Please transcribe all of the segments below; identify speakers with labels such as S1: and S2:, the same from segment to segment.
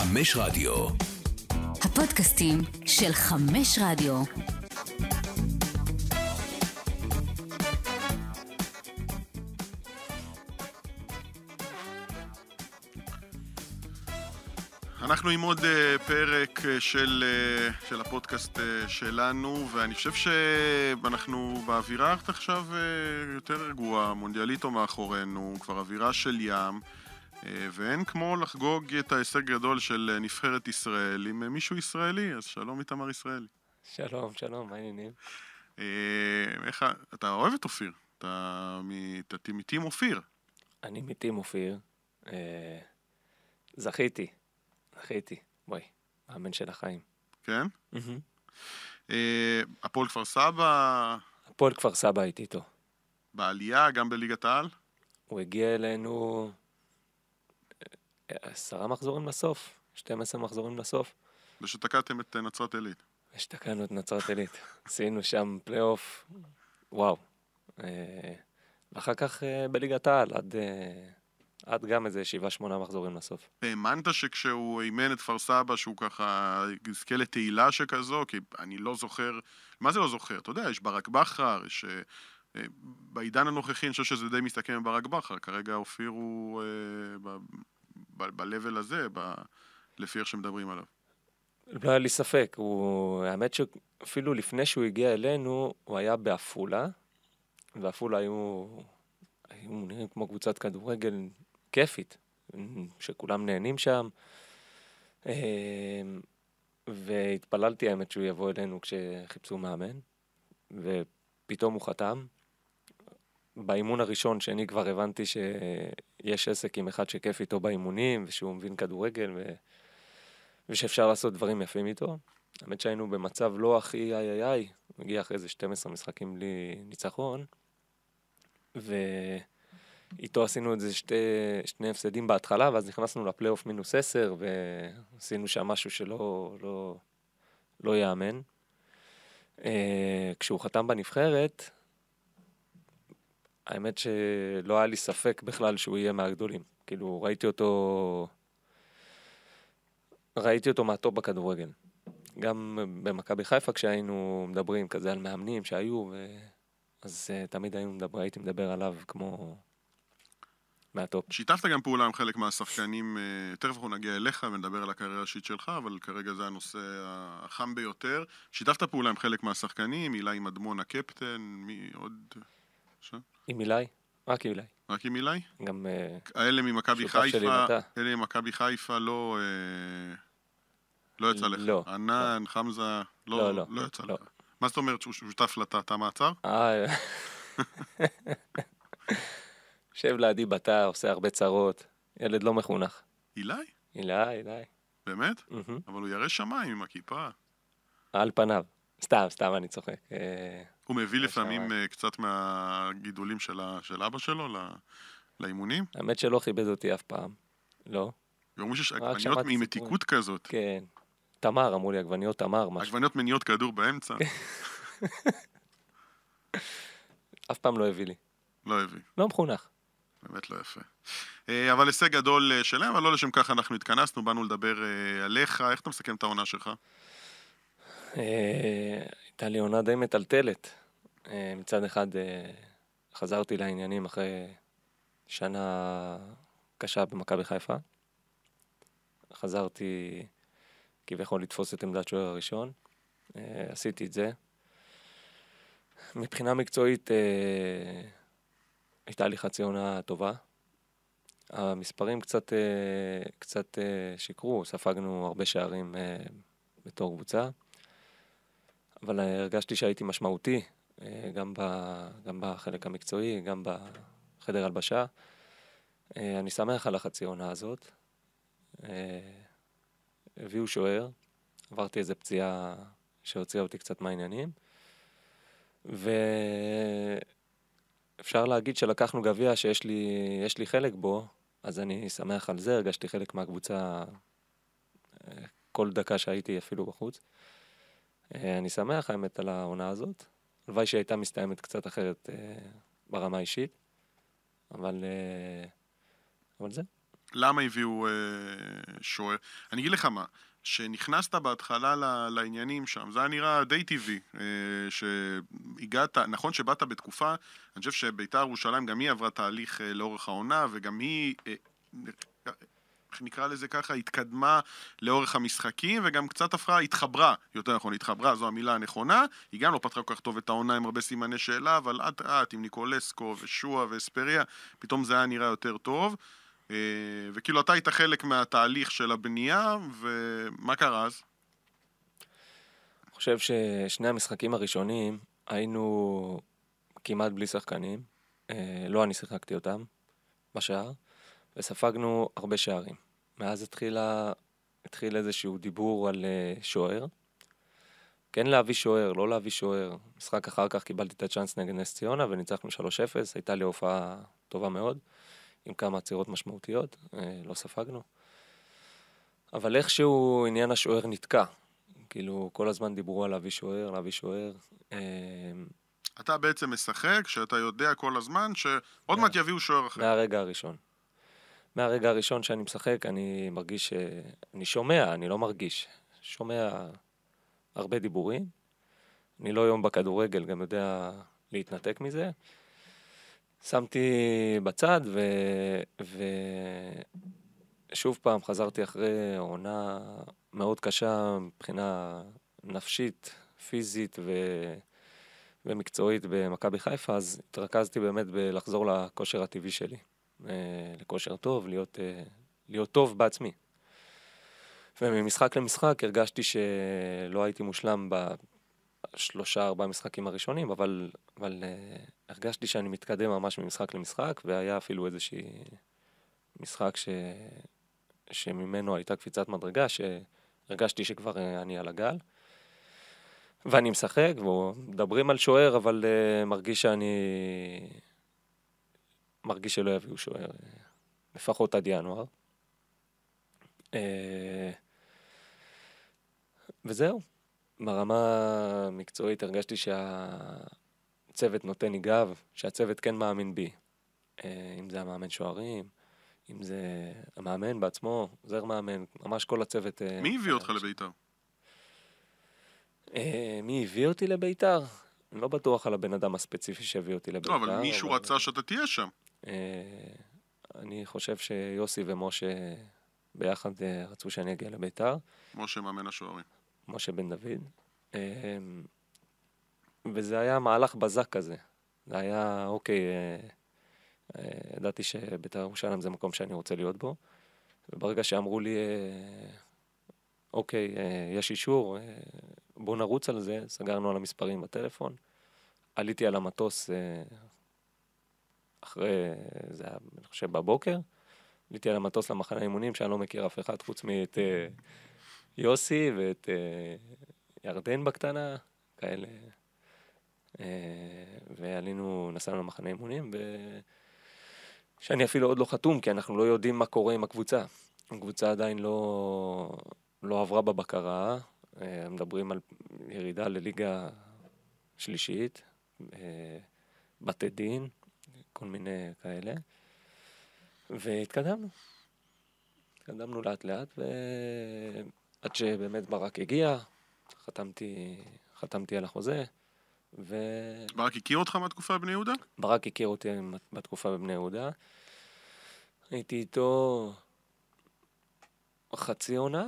S1: חמש רדיו.
S2: הפודקאסטים של חמש רדיו.
S3: אנחנו עם עוד uh, פרק uh, של, uh, של הפודקאסט שלנו, ואני חושב שאנחנו באווירה עכשיו יותר רגועה, מונדיאליטו מאחורינו, כבר אווירה של ים, ואין כמו לחגוג את ההישג גדול של uh, נבחרת ישראל עם uh, מישהו ישראלי, אז שלום איתמר ישראלי.
S4: שלום, שלום, מה העניינים?
S3: איך, אתה אוהב את אופיר, אתה מטים אופיר.
S4: אני מטים אופיר, זכיתי. זכיתי, בואי, מאמן של החיים.
S3: כן? הפועל כפר סבא?
S4: הפועל כפר סבא הייתי איתו.
S3: בעלייה, גם בליגת העל?
S4: הוא הגיע אלינו אה, עשרה מחזורים לסוף, 12 מחזורים לסוף.
S3: ושתקעתם את נצרת עילית.
S4: ושתקענו את נצרת עילית. עשינו שם פלייאוף, וואו. אה, ואחר כך בליגת העל, עד... עד גם איזה שבעה שמונה מחזורים לסוף.
S3: האמנת שכשהוא אימן את כפר סבא שהוא ככה יזכה לתהילה שכזו? כי אני לא זוכר, מה זה לא זוכר? אתה יודע, יש ברק בכר, יש... אה, בעידן הנוכחי אני חושב שזה די מסתכם עם ברק בכר, כרגע אופיר הוא אה, ב-level הזה, ב- לפי איך שמדברים עליו.
S4: לא היה לי ספק, הוא... האמת שאפילו לפני שהוא הגיע אלינו, הוא היה בעפולה, ועפולה היו, היו נראים כמו קבוצת כדורגל כיפית, שכולם נהנים שם. אמ, והתפללתי האמת שהוא יבוא אלינו כשחיפשו מאמן, ופתאום הוא חתם. באימון הראשון שאני כבר הבנתי שיש עסק עם אחד שכיף איתו באימונים, ושהוא מבין כדורגל, ו... ושאפשר לעשות דברים יפים איתו. האמת שהיינו במצב לא הכי איי איי איי, מגיע אחרי איזה 12 משחקים בלי ניצחון, ו... איתו עשינו את זה שתי, שני הפסדים בהתחלה, ואז נכנסנו לפלייאוף מינוס עשר, ועשינו שם משהו שלא לא, לא ייאמן. אה, כשהוא חתם בנבחרת, האמת שלא היה לי ספק בכלל שהוא יהיה מהגדולים. כאילו, ראיתי אותו... ראיתי אותו מהטופ בכדורגל. גם במכבי חיפה כשהיינו מדברים כזה על מאמנים שהיו, ו... אז uh, תמיד היינו מדבר, הייתי מדבר עליו כמו, מהטופ.
S3: שיתפת גם פעולה עם חלק מהשחקנים, אה, תכף אנחנו נגיע אליך ונדבר על הקריירה האישית שלך, אבל כרגע זה הנושא החם ביותר. שיתפת פעולה עם חלק מהשחקנים, אילי מדמון הקפטן, מי עוד?
S4: ש... עם אילי? רק עם אילי.
S3: רק עם אילי?
S4: גם
S3: האלה ממכבי חיפה, אלה ממכבי חיפה לא... אה, לא יצא לך.
S4: לא.
S3: ענן. חמזה, לא, לא, לא, לא יצא לא. לך. מה זאת אומרת שהוא שותף לתא מעצר?
S4: אה... יושב לידי בתא, עושה הרבה צרות, ילד לא מחונך.
S3: אילי?
S4: אילי, אילי.
S3: באמת? אבל הוא ירא שמיים עם הכיפה.
S4: על פניו. סתם, סתם, אני צוחק.
S3: הוא מביא לפעמים. אה, קצת מהגידולים של, של אבא שלו לאימונים?
S4: האמת שלא כיבד אותי אף פעם. לא.
S3: אמרו שיש עגבניות עם מתיקות כזאת.
S4: כן. תמר, אמרו לי, עגבניות תמר.
S3: עגבניות מניעות כדור באמצע.
S4: אף פעם לא הביא לי.
S3: לא הביא.
S4: לא מחונך.
S3: באמת לא יפה. אה, אבל הישג גדול אה, שלהם, אבל לא לשם כך אנחנו התכנסנו, באנו לדבר אה, עליך. איך אתה מסכם את העונה שלך?
S4: הייתה לי עונה די מטלטלת. מצד אחד חזרתי לעניינים אחרי שנה קשה במכבי חיפה. חזרתי כביכול לתפוס את עמדת שוער הראשון. עשיתי את זה. מבחינה מקצועית הייתה לי חצי עונה טובה. המספרים קצת, אה, קצת אה, שיקרו, ספגנו הרבה שערים אה, בתור קבוצה, אבל הרגשתי שהייתי משמעותי, גם, ב, גם בחלק המקצועי, גם בחדר הלבשה. אני שמח על החצי עונה הזאת. הביאו שוער, עברתי איזה פציעה שהוציאה אותי קצת מהעניינים. ו... אפשר להגיד שלקחנו גביע שיש לי, לי חלק בו, אז אני שמח על זה, הרגשתי חלק מהקבוצה אה, כל דקה שהייתי אפילו בחוץ. אה, אני שמח האמת על העונה הזאת. הלוואי שהיא הייתה מסתיימת קצת אחרת אה, ברמה האישית, אבל, אבל זה.
S3: למה הביאו אה, שוער? אני אגיד לך מה, כשנכנסת בהתחלה לעניינים שם, זה היה נראה די טבעי, אה, שהגעת, נכון שבאת בתקופה, אני חושב שביתר ירושלים, גם היא עברה תהליך אה, לאורך העונה, וגם היא, אה, נקרא לזה ככה, התקדמה לאורך המשחקים, וגם קצת הפכה, התחברה, יותר נכון, התחברה, זו המילה הנכונה, היא גם לא פתחה כל כך טוב את העונה עם הרבה סימני שאלה, אבל אט אט עם ניקולסקו ושועה ואספריה, פתאום זה היה נראה יותר טוב. אה, וכאילו אתה היית חלק מהתהליך של הבנייה, ומה קרה אז?
S4: אני חושב ששני המשחקים הראשונים היינו כמעט בלי שחקנים. אה, לא אני שיחקתי אותם בשער, וספגנו הרבה שערים. מאז התחילה, התחיל איזשהו דיבור על אה, שוער. כן להביא שוער, לא להביא שוער. משחק אחר כך קיבלתי את הצ'אנס נגד נס ציונה וניצחנו 3-0, הייתה לי הופעה טובה מאוד, עם כמה עצירות משמעותיות, אה, לא ספגנו. אבל איכשהו עניין השוער נתקע. כאילו, כל הזמן דיברו על להביא שוער, להביא שוער. אה,
S3: אתה בעצם משחק, שאתה יודע כל הזמן שעוד מעט יביאו שוער אחר.
S4: מהרגע הראשון. מהרגע הראשון שאני משחק, אני מרגיש. אני שומע, אני לא מרגיש. שומע הרבה דיבורים. אני לא יום בכדורגל, גם יודע להתנתק מזה. שמתי בצד, ו... ושוב פעם חזרתי אחרי עונה מאוד קשה מבחינה נפשית, פיזית ו... ומקצועית במכבי חיפה, אז התרכזתי באמת בלחזור לכושר הטבעי שלי. אה, לכושר טוב, להיות, אה, להיות טוב בעצמי. וממשחק למשחק הרגשתי שלא הייתי מושלם בשלושה, ארבעה משחקים הראשונים, אבל, אבל uh, הרגשתי שאני מתקדם ממש ממשחק למשחק, והיה אפילו איזשהי משחק ש, שממנו הייתה קפיצת מדרגה, שהרגשתי שכבר אני על הגל. ואני משחק, ומדברים על שוער, אבל מרגיש שאני... מרגיש שלא יביאו שוער, לפחות עד ינואר. Uh, וזהו. ברמה המקצועית הרגשתי שהצוות נותן לי גב, שהצוות כן מאמין בי. אה, אם זה המאמן שוערים, אם זה המאמן בעצמו, עוזר מאמן, ממש כל הצוות. אה,
S3: מי הביא אותך לביתר?
S4: אה, מי הביא אותי לביתר? אני לא בטוח על הבן אדם הספציפי שהביא אותי לביתר.
S3: לא, אבל מישהו רצה שאתה תהיה שם.
S4: אני חושב שיוסי ומשה ביחד רצו שאני אגיע לביתר.
S3: משה מאמן השוערים.
S4: משה בן דוד. אמ, וזה היה מהלך בזק כזה. זה היה, אוקיי, אה, אה, ידעתי שבית"ר ירושלים זה מקום שאני רוצה להיות בו. וברגע שאמרו לי, אה, אוקיי, יש אישור, בואו נרוץ על זה, סגרנו על המספרים בטלפון. עליתי על המטוס אחרי, זה היה, אני חושב, בבוקר. עליתי על המטוס למחנה אימונים, שאני לא מכיר אף אחד חוץ מאת יוסי ואת ירדן בקטנה, כאלה. אה, ועלינו, נסענו למחנה אימונים, שאני אפילו עוד לא חתום, כי אנחנו לא יודעים מה קורה עם הקבוצה. הקבוצה עדיין לא, לא עברה בבקרה, אה, מדברים על ירידה לליגה שלישית, אה, בתי דין, כל מיני כאלה, והתקדמנו. התקדמנו לאט לאט, ועד שבאמת ברק הגיע, חתמתי, חתמתי על החוזה. ו...
S3: ברק הכיר אותך מהתקופה בבני יהודה?
S4: ברק הכיר אותי בתקופה בבני יהודה. הייתי איתו חצי עונה,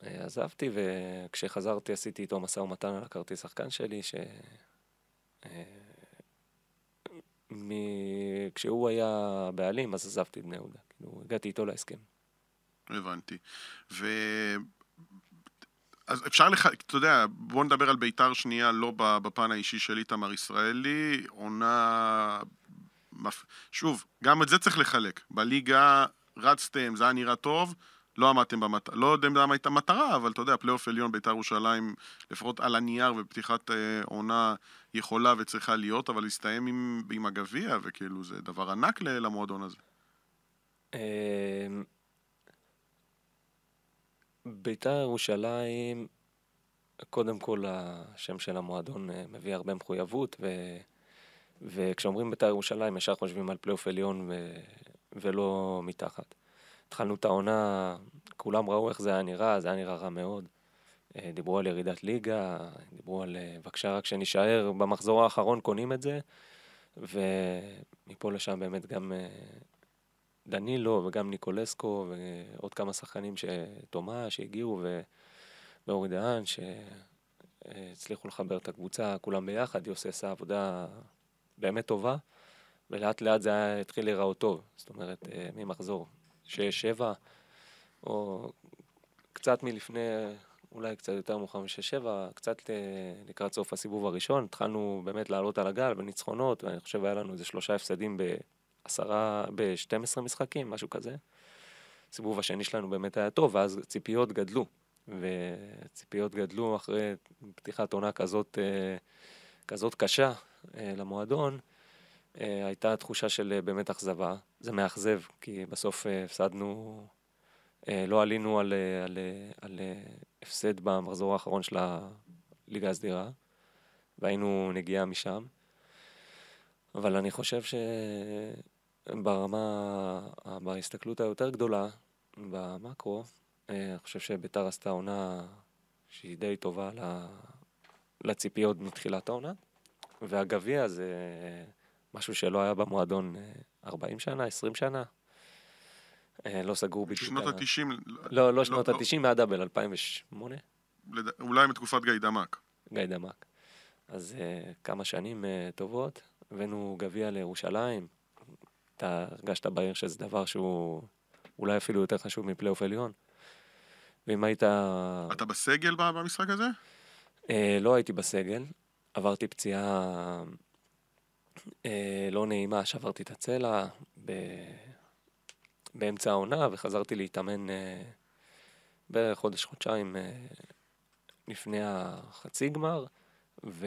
S4: עזבתי, וכשחזרתי עשיתי איתו משא ומתן על הכרטיס שחקן שלי, ש... מ... כשהוא היה בעלים, אז עזבתי את בני יהודה. כאילו, הגעתי איתו להסכם.
S3: הבנתי. ו... אז אפשר לך, אתה יודע, בוא נדבר על ביתר שנייה, לא בפן האישי של איתמר ישראלי, עונה... שוב, גם את זה צריך לחלק. בליגה רצתם, זה היה נראה טוב, לא עמדתם במטרה, לא יודע מה הייתה מטרה, אבל אתה יודע, פלייאוף עליון ביתר ירושלים, לפחות על הנייר ופתיחת אה, עונה יכולה וצריכה להיות, אבל להסתיים עם, עם הגביע, וכאילו זה דבר ענק למועדון הזה. אמ,
S4: בית"ר ירושלים, קודם כל השם של המועדון אה, מביא הרבה מחויבות, ו... וכשאומרים בית"ר ירושלים ישר חושבים על פלייאוף עליון ו... ולא מתחת. התחלנו את העונה, כולם ראו איך זה היה נראה, זה היה נראה רע מאוד. אה, דיברו על ירידת ליגה, דיברו על אה, בבקשה רק שנישאר במחזור האחרון, קונים את זה. ומפה לשם באמת גם אה, דנילו וגם ניקולסקו ועוד כמה שחקנים, תומא, שהגיעו, ואורי דהן, שהצליחו לחבר את הקבוצה, כולם ביחד, יוסי עשה עבודה באמת טובה, ולאט לאט זה התחיל להיראות טוב, זאת אומרת, ממחזור 6-7, או קצת מלפני אולי קצת יותר מאוחר מ-6-7, קצת אה, לקראת סוף הסיבוב הראשון, התחלנו באמת לעלות על הגל בניצחונות, ואני חושב היה לנו איזה שלושה הפסדים בעשרה, ב-12 משחקים, משהו כזה. הסיבוב השני שלנו באמת היה טוב, ואז ציפיות גדלו. וציפיות גדלו אחרי פתיחת עונה כזאת, אה, כזאת קשה אה, למועדון. הייתה תחושה של באמת אכזבה. זה מאכזב, כי בסוף הפסדנו אה, לא עלינו על, אה, על, אה, על, על הפסד במחזור האחרון של הליגה הסדירה, והיינו נגיעה משם. אבל אני חושב שברמה, בהסתכלות היותר גדולה, במקרו, אני חושב שביתר עשתה עונה שהיא די טובה לציפיות מתחילת העונה, והגביע זה משהו שלא היה במועדון 40 שנה, 20 שנה, אה, לא סגרו בדיוק.
S3: שנות ה-90.
S4: לא, לא, לא שנות לא, ה-90, מהדאבל, 2008.
S3: אולי מתקופת גיא דמק.
S4: גיא דמק. אז uh, כמה שנים טובות, הבאנו גביע לירושלים. אתה הרגשת בעיר שזה דבר שהוא אולי אפילו יותר חשוב מפלייאוף עליון. ואם היית...
S3: אתה בסגל במשחק הזה?
S4: לא הייתי בסגל, עברתי פציעה לא נעימה, שברתי את הצלע. ב... באמצע העונה, וחזרתי להתאמן אה, בערך חודש-חודשיים אה, לפני החצי גמר, ו...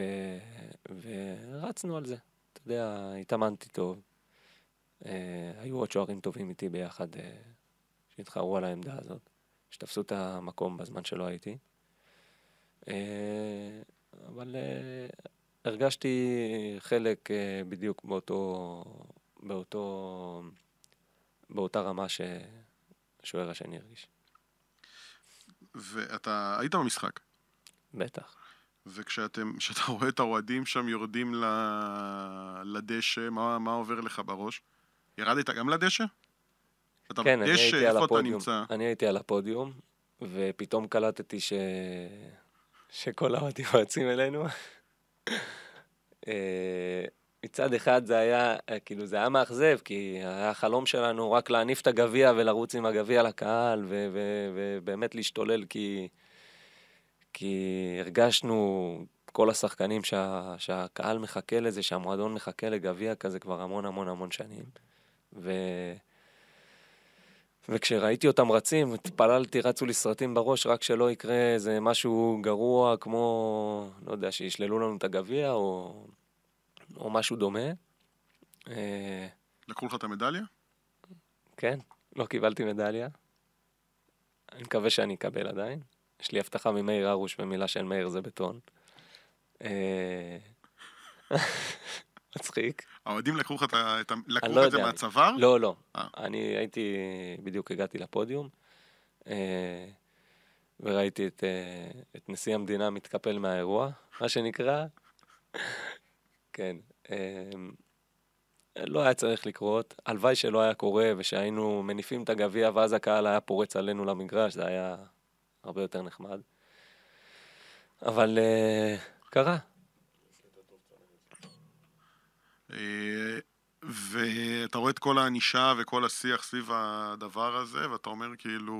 S4: ורצנו על זה. אתה יודע, התאמנתי טוב. אה, היו עוד שוערים טובים איתי ביחד אה, שהתחרו על העמדה הזאת, שתפסו את המקום בזמן שלא הייתי. אה, אבל אה, הרגשתי חלק אה, בדיוק באותו, באותו באותה רמה שהשוער השני הרגיש.
S3: ואתה היית במשחק?
S4: בטח.
S3: וכשאתם, כשאתה רואה את האוהדים שם יורדים לדשא, מה, מה עובר לך בראש? ירדת גם לדשא?
S4: אתה כן, בדשא, אני הייתי על הפודיום. אני הייתי על הפודיום, ופתאום קלטתי ש... שכל האוהדים רצים אלינו. אה, מצד אחד זה היה, אה, כאילו, זה היה מאכזב, כי היה חלום שלנו רק להניף את הגביע ולרוץ עם הגביע לקהל, ובאמת להשתולל, כי, כי הרגשנו, כל השחקנים, שה, שהקהל מחכה לזה, שהמועדון מחכה לגביע כזה כבר המון המון המון שנים. ו... וכשראיתי אותם רצים, התפללתי, רצו לי סרטים בראש, רק שלא יקרה איזה משהו גרוע, כמו, לא יודע, שישללו לנו את הגביע, או או משהו דומה.
S3: אה, לקחו לך את המדליה?
S4: כן, לא קיבלתי מדליה. אני מקווה שאני אקבל עדיין. יש לי הבטחה ממאיר הרוש במילה של מאיר זה בטון. אה, מצחיק.
S3: האוהדים לקחו לך את לקחו לא את זה מהצוואר?
S4: לא, לא. אה. אני הייתי, בדיוק הגעתי לפודיום, וראיתי את, את נשיא המדינה מתקפל מהאירוע, מה שנקרא. כן. לא היה צריך לקרות. הלוואי שלא היה קורה ושהיינו מניפים את הגביע ואז הקהל היה פורץ עלינו למגרש, זה היה הרבה יותר נחמד. אבל uh, קרה.
S3: ואתה רואה את כל הענישה וכל השיח סביב הדבר הזה, ואתה אומר כאילו,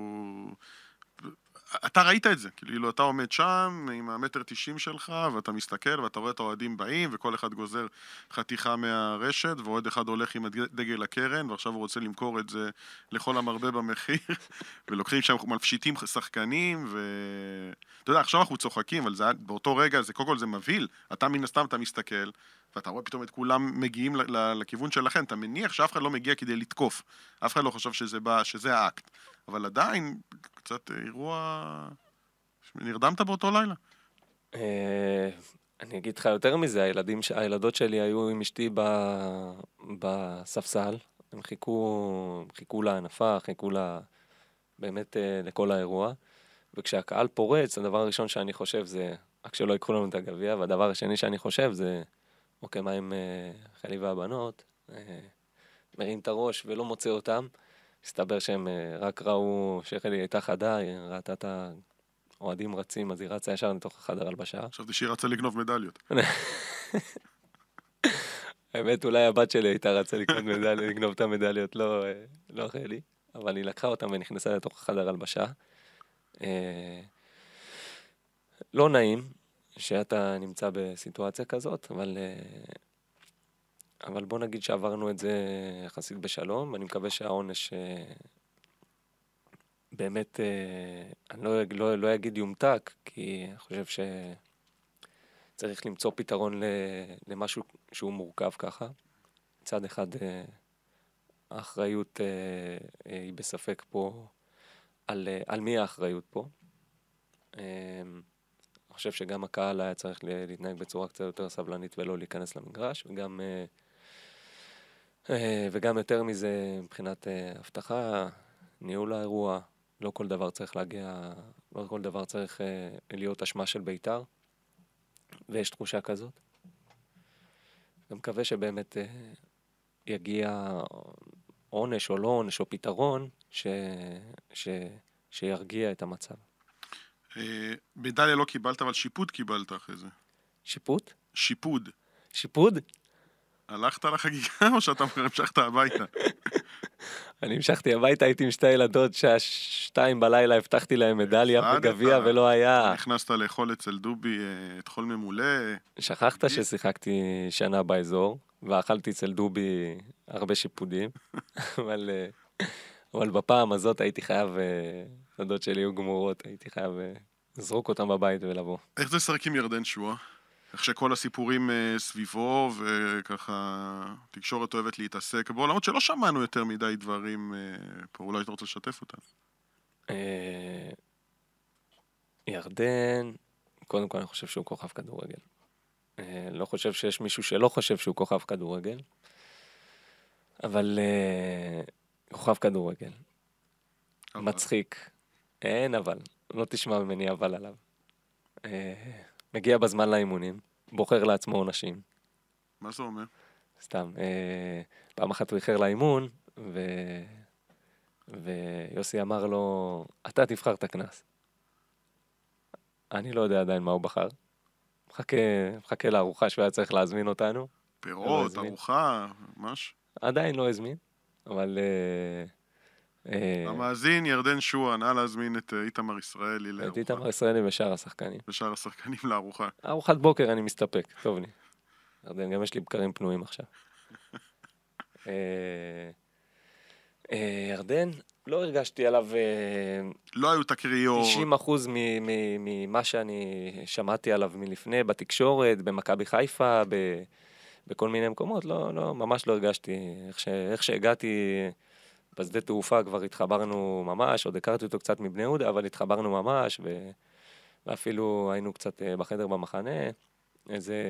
S3: אתה ראית את זה, כאילו אתה עומד שם עם המטר תשעים שלך ואתה מסתכל ואתה רואה את האוהדים באים וכל אחד גוזר חתיכה מהרשת ואוהד אחד הולך עם דגל הקרן ועכשיו הוא רוצה למכור את זה לכל המרבה במחיר ולוקחים שם, מפשיטים שחקנים ואתה יודע, עכשיו אנחנו צוחקים, אבל זה, באותו רגע זה קודם כל זה מבהיל, אתה מן הסתם אתה מסתכל ואתה רואה פתאום את כולם מגיעים לכיוון שלכם, אתה מניח שאף אחד לא מגיע כדי לתקוף, אף אחד לא חושב שזה, בא, שזה האקט, אבל עדיין, קצת אירוע... נרדמת באותו לילה?
S4: אה, אני אגיד לך יותר מזה, הילדים, הילדות שלי היו עם אשתי בספסל, הם חיכו, חיכו להנפה, חיכו באמת אה, לכל האירוע. וכשהקהל פורץ, הדבר הראשון שאני חושב זה, רק שלא ייקחו לנו את הגביע, והדבר השני שאני חושב זה, אוקיי, מה עם חיילי והבנות? אה, מרים את הראש ולא מוצא אותם. הסתבר שהם אה, רק ראו שחלי הייתה חדה, היא ראתה את האוהדים רצים, אז היא רצה ישר לתוך החדר הלבשה.
S3: חשבתי שהיא רצה לגנוב מדליות.
S4: האמת, אולי הבת שלי הייתה רצה לגנוב את המדליות, לא, אה, לא חלי. אבל היא לקחה אותם ונכנסה לתוך החדר הלבשה. אה, לא נעים שאתה נמצא בסיטואציה כזאת, אבל, אה, אבל בוא נגיד שעברנו את זה יחסית בשלום, ואני מקווה שהעונש אה, באמת, אה, אני לא, לא, לא אגיד יומתק, כי אני חושב שצריך למצוא פתרון למשהו שהוא מורכב ככה. מצד אחד, האחריות היא בספק פה על, על מי האחריות פה. חושב שגם הקהל היה צריך להתנהג בצורה קצת יותר סבלנית ולא להיכנס למגרש, וגם, אה, אה, וגם יותר מזה מבחינת אה, אבטחה, ניהול האירוע, לא כל דבר צריך להגיע, לא כל דבר צריך להיות אשמה של בית"ר, ויש תחושה כזאת. אני מקווה שבאמת יגיע עונש או לא עונש או פתרון ש, ש, שירגיע את המצב.
S3: אה, מדליה לא קיבלת, אבל שיפוד קיבלת אחרי זה.
S4: שיפוט?
S3: שיפוד.
S4: שיפוד?
S3: הלכת לחגיגה או שאתה המשכת הביתה?
S4: אני המשכתי הביתה, הייתי עם שתי ילדות, שעה שתיים בלילה הבטחתי להם מדליה. וגביע ולא היה.
S3: נכנסת לאכול אצל דובי אה, טחול ממולא,
S4: שכחת ששיחקתי שנה באזור, ואכלתי אצל דובי הרבה שיפודים, אבל, אה, אבל בפעם הזאת הייתי חייב, הדוד שלי היו גמורות, הייתי חייב אה, לזרוק אותם בבית ולבוא.
S3: איך זה לשחק עם ירדן שואה? איך שכל הסיפורים אה, סביבו, וככה תקשורת אוהבת להתעסק בו, למרות שלא שמענו יותר מדי דברים אה, פה, אולי אתה רוצה לשתף אותנו.
S4: אה, ירדן, קודם כל אני חושב שהוא כוכב כדורגל. לא חושב שיש מישהו שלא חושב שהוא כוכב כדורגל, אבל כוכב כדורגל. מצחיק. אין אבל, לא תשמע ממני אבל עליו. אה, מגיע בזמן לאימונים, בוחר לעצמו עונשים,
S3: מה זה אומר?
S4: סתם. אה, פעם אחת הוא איחר לאימון, ו... ויוסי אמר לו, אתה תבחר את הקנס. אני לא יודע עדיין מה הוא בחר. מחכה, מחכה לארוחה שהוא היה צריך להזמין אותנו.
S3: פירות,
S4: הזמין.
S3: ארוחה, ממש.
S4: עדיין לא הזמין, אבל... אה,
S3: המאזין ירדן שואה, נא להזמין את אה, איתמר ישראלי
S4: את
S3: לארוחה.
S4: איתמר ישראלי ושאר השחקנים.
S3: ושאר השחקנים לארוחה.
S4: ארוחת בוקר אני מסתפק, טוב לי. ירדן, גם יש לי בקרים פנויים עכשיו. אה, אה, ירדן, לא הרגשתי עליו אה,
S3: לא היו תקריות.
S4: 90 אחוז ממה שאני שמעתי עליו מלפני, בתקשורת, במכבי חיפה, ב- בכל מיני מקומות, לא, לא, ממש לא הרגשתי. איך, ש, איך שהגעתי בשדה תעופה כבר התחברנו ממש, עוד הכרתי אותו קצת מבני יהודה, אבל התחברנו ממש, ו, ואפילו היינו קצת אה, בחדר במחנה, איזה,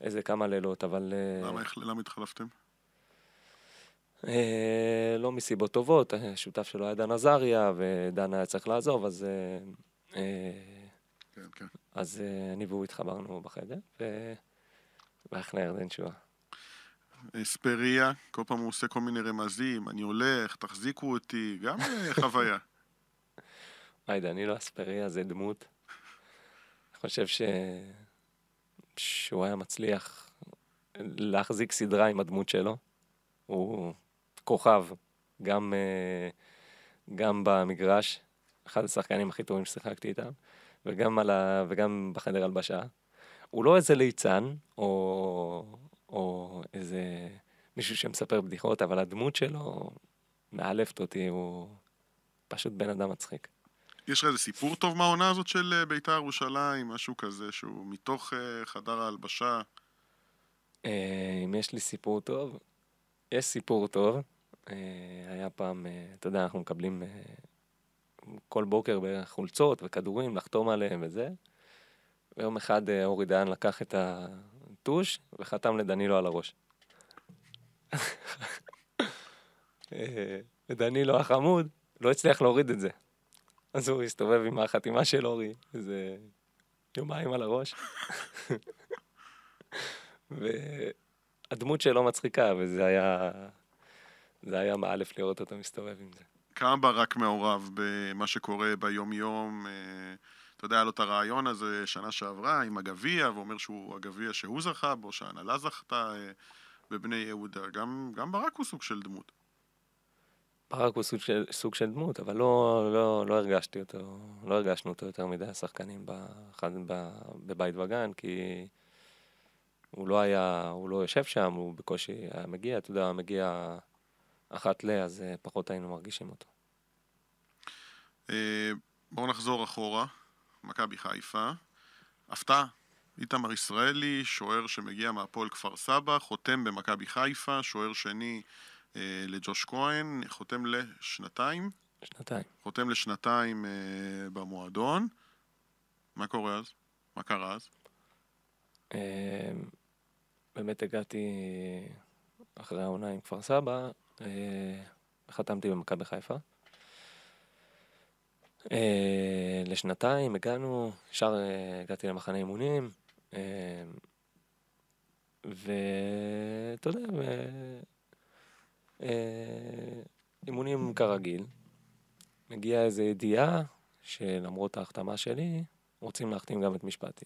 S4: איזה כמה לילות, אבל... אה,
S3: למה איך- למה התחלפתם?
S4: אה, לא מסיבות טובות, השותף שלו היה דן עזריה, ודן היה צריך לעזוב, אז, אה, אה,
S3: כן, כן.
S4: אז אה, אני והוא התחברנו בחדר, ו... והלכנו לירדן שואה.
S3: אספריה, כל פעם הוא עושה כל מיני רמזים, אני הולך, תחזיקו אותי, גם אה, חוויה.
S4: היידה, אני לא אספריה, זה דמות. אני חושב ש... שהוא היה מצליח להחזיק סדרה עם הדמות שלו. הוא כוכב, גם, אה, גם במגרש, אחד השחקנים הכי טובים ששיחקתי איתם, וגם, ה... וגם בחדר הלבשה. הוא לא איזה ליצן, או, או איזה מישהו שמספר בדיחות, אבל הדמות שלו מאלפת אותי, הוא פשוט בן אדם מצחיק.
S3: יש לך איזה סיפור טוב מהעונה הזאת של אה, בית"ר ירושלים, משהו כזה שהוא מתוך אה, חדר ההלבשה?
S4: אה, אם יש לי סיפור טוב, יש סיפור טוב. היה פעם, אתה יודע, אנחנו מקבלים כל בוקר חולצות וכדורים לחתום עליהם וזה. ויום אחד אורי דיין לקח את הטוש וחתם לדנילו על הראש. אה, ודנילו החמוד לא הצליח להוריד את זה. אז הוא הסתובב עם החתימה של אורי, איזה יומיים על הראש. והדמות שלו מצחיקה, וזה היה... זה היה מאלף לראות אותו מסתובב עם זה.
S3: כמה ברק מעורב במה שקורה ביום-יום? אה, אתה יודע, היה לו את הרעיון הזה שנה שעברה עם הגביע, ואומר שהוא הגביע שהוא זכה בו, שההנהלה זכתה אה, בבני יהודה. גם, גם ברק הוא סוג של דמות.
S4: ברק הוא סוג של, סוג של דמות, אבל לא, לא, לא הרגשתי אותו, לא הרגשנו אותו יותר מדי השחקנים באחד, בבית וגן, כי הוא לא היה, הוא לא יושב שם, הוא בקושי היה מגיע, אתה יודע, מגיע אחת ל, אז אה, פחות היינו מרגישים אותו.
S3: אה, בואו נחזור אחורה, מכבי חיפה. הפתעה, איתמר ישראלי, שוער שמגיע מהפועל כפר סבא, חותם במכבי חיפה, שוער שני אה, לג'וש כהן, חותם לשנתיים.
S4: שנתיים.
S3: חותם לשנתיים אה, במועדון. מה קורה אז? מה קרה אז?
S4: אה, באמת הגעתי אחרי העונה עם כפר סבא, אה, חתמתי במכבי חיפה. אה, לשנתיים הגענו, ישר אה, הגעתי למחנה אימונים, אה, ואתה יודע, אימונים כרגיל. מגיעה איזו ידיעה שלמרות ההחתמה שלי, רוצים להחתים גם את משפטי.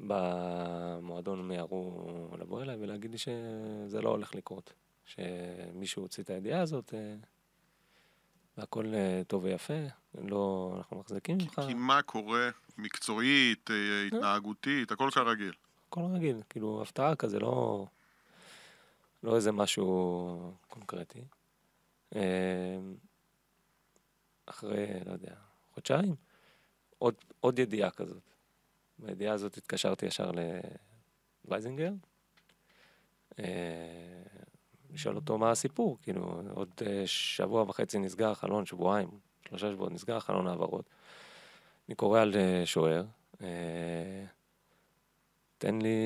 S4: במועדון מיהרו לבוא אליי ולהגיד לי שזה לא הולך לקרות. שמישהו הוציא את הידיעה הזאת, והכל אה, טוב ויפה, לא, אנחנו מחזיקים ממך.
S3: כי מה קורה מקצועית, התנהגותית, הכל כרגיל.
S4: הכל רגיל, כאילו הפתעה כזה, לא... לא איזה משהו קונקרטי. אחרי, לא יודע, חודשיים, עוד, עוד ידיעה כזאת. בידיעה הזאת התקשרתי ישר לווייזינגר, אה, לשאול אותו מה הסיפור, כאילו, עוד אה, שבוע וחצי נסגר החלון, שבועיים, שלושה שבועות נסגר החלון העברות. אני קורא על אה, שוער, תן לי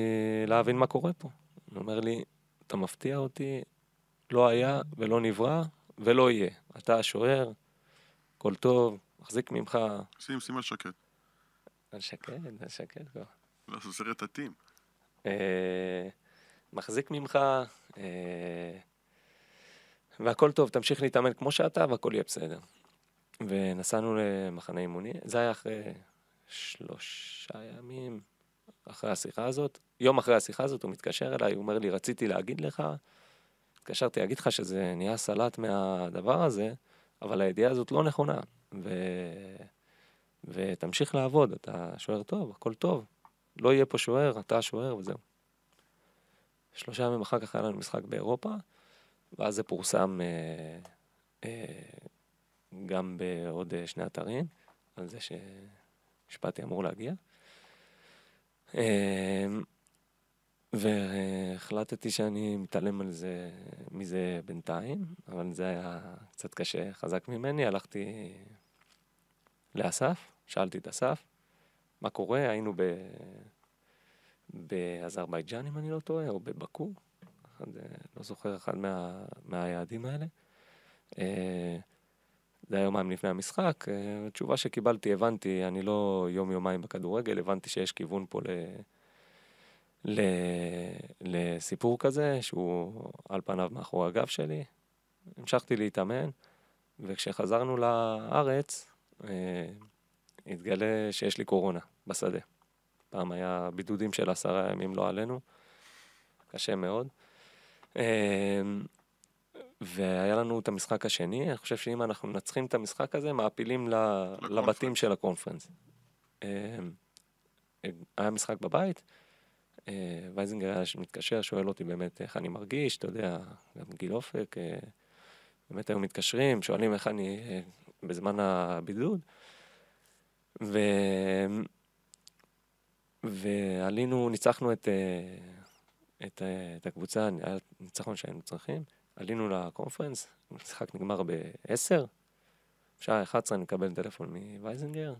S4: להבין מה קורה פה. הוא אומר לי, אתה מפתיע אותי, לא היה ולא נברא ולא יהיה. אתה השוער, הכל טוב, מחזיק ממך.
S3: שים, שים על שקט.
S4: על שקט, על שקט כבר.
S3: לא, זה סרט עתים.
S4: אה, מחזיק ממך, אה, והכל טוב, תמשיך להתאמן כמו שאתה והכל יהיה בסדר. ונסענו למחנה אימוני, זה היה אחרי שלושה ימים, אחרי השיחה הזאת. יום אחרי השיחה הזאת הוא מתקשר אליי, הוא אומר לי, רציתי להגיד לך, התקשרתי להגיד לך שזה נהיה סלט מהדבר הזה, אבל הידיעה הזאת לא נכונה. ו... ותמשיך לעבוד, אתה שוער טוב, הכל טוב. לא יהיה פה שוער, אתה השוער וזהו. שלושה ימים אחר כך היה לנו משחק באירופה, ואז זה פורסם אה, אה, גם בעוד אה, שני אתרים, על זה שמשפטי אמור להגיע. אמ, והחלטתי שאני מתעלם על זה, מזה בינתיים, אבל זה היה קצת קשה, חזק ממני. הלכתי לאסף, שאלתי את אסף, מה קורה? היינו ב... באזרבייג'אן, אם אני לא טועה, או בבקו, אחד, לא זוכר אחד מה... מהיעדים האלה. אה, זה היה יומיים לפני המשחק. אה, התשובה שקיבלתי, הבנתי, אני לא יום-יומיים בכדורגל, הבנתי שיש כיוון פה ל... ל... לסיפור כזה, שהוא על פניו מאחורי הגב שלי. המשכתי להתאמן, וכשחזרנו לארץ, אה, התגלה שיש לי קורונה בשדה. פעם היה בידודים של עשרה ימים לא עלינו, קשה מאוד. אה, והיה לנו את המשחק השני, אני חושב שאם אנחנו מנצחים את המשחק הזה, מעפילים לבתים של הקונפרנס. אה, היה משחק בבית, אה, וייזינגר היה מתקשר, שואל אותי באמת איך אני מרגיש, אתה יודע, גם גיל אופק, אה, באמת היו מתקשרים, שואלים איך אני בזמן הבידוד. ו... ועלינו, ניצחנו את, את, את הקבוצה, היה ניצחון שהיינו צריכים. עלינו לקונפרנס, המשחק נגמר ב-10, בשעה 11 אני מקבל טלפון מווייזנגר,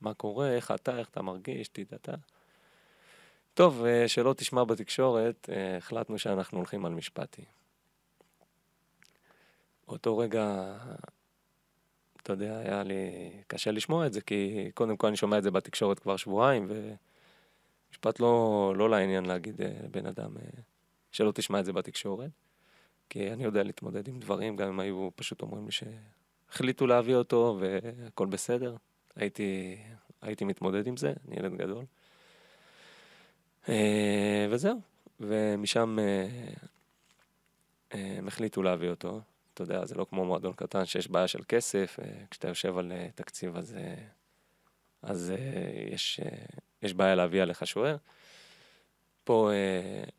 S4: מה קורה, איך אתה, איך אתה מרגיש, תדעתה. טוב, אה, שלא תשמע בתקשורת, אה, החלטנו שאנחנו הולכים על משפטי. באותו רגע אתה יודע, היה לי קשה לשמוע את זה, כי קודם כל אני שומע את זה בתקשורת כבר שבועיים, ומשפט לא, לא לעניין להגיד אה, לבן אדם אה, שלא תשמע את זה בתקשורת, כי אני יודע להתמודד עם דברים, גם אם היו פשוט אומרים לי שהחליטו להביא אותו והכל בסדר, הייתי, הייתי מתמודד עם זה, אני ילד גדול. אה, וזהו, ומשם הם החליטו להביא אותו. אתה יודע, זה לא כמו מועדון קטן שיש בעיה של כסף, כשאתה יושב על תקציב אז, אז יש, יש בעיה להביא עליך שוער. פה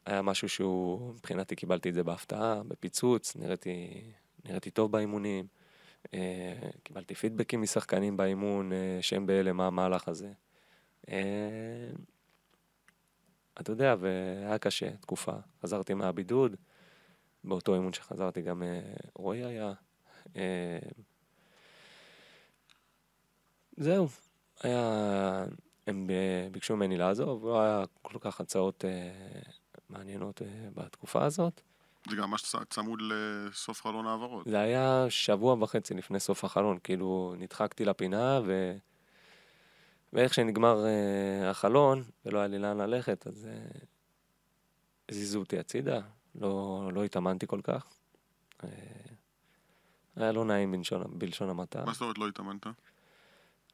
S4: היה משהו שהוא, מבחינתי קיבלתי את זה בהפתעה, בפיצוץ, נראיתי, נראיתי טוב באימונים, קיבלתי פידבקים משחקנים באימון שהם בהלם מה המהלך הזה. אתה יודע, והיה קשה, תקופה. חזרתי מהבידוד, באותו אימון שחזרתי גם אה, רועי היה. אה, זהו, היה, הם ביקשו ממני לעזוב, לא היה כל כך הצעות אה, מעניינות בתקופה הזאת.
S3: זה גם ממש צמוד לסוף חלון העברות.
S4: זה היה שבוע וחצי לפני סוף החלון, כאילו נדחקתי לפינה ו... ואיך שנגמר uh, החלון ולא היה לי לאן ללכת, אז uh, זיזו אותי הצידה, לא, לא התאמנתי כל כך. אה, היה לא נעים בלשון, בלשון המעטה.
S3: מה זאת אומרת לא התאמנת?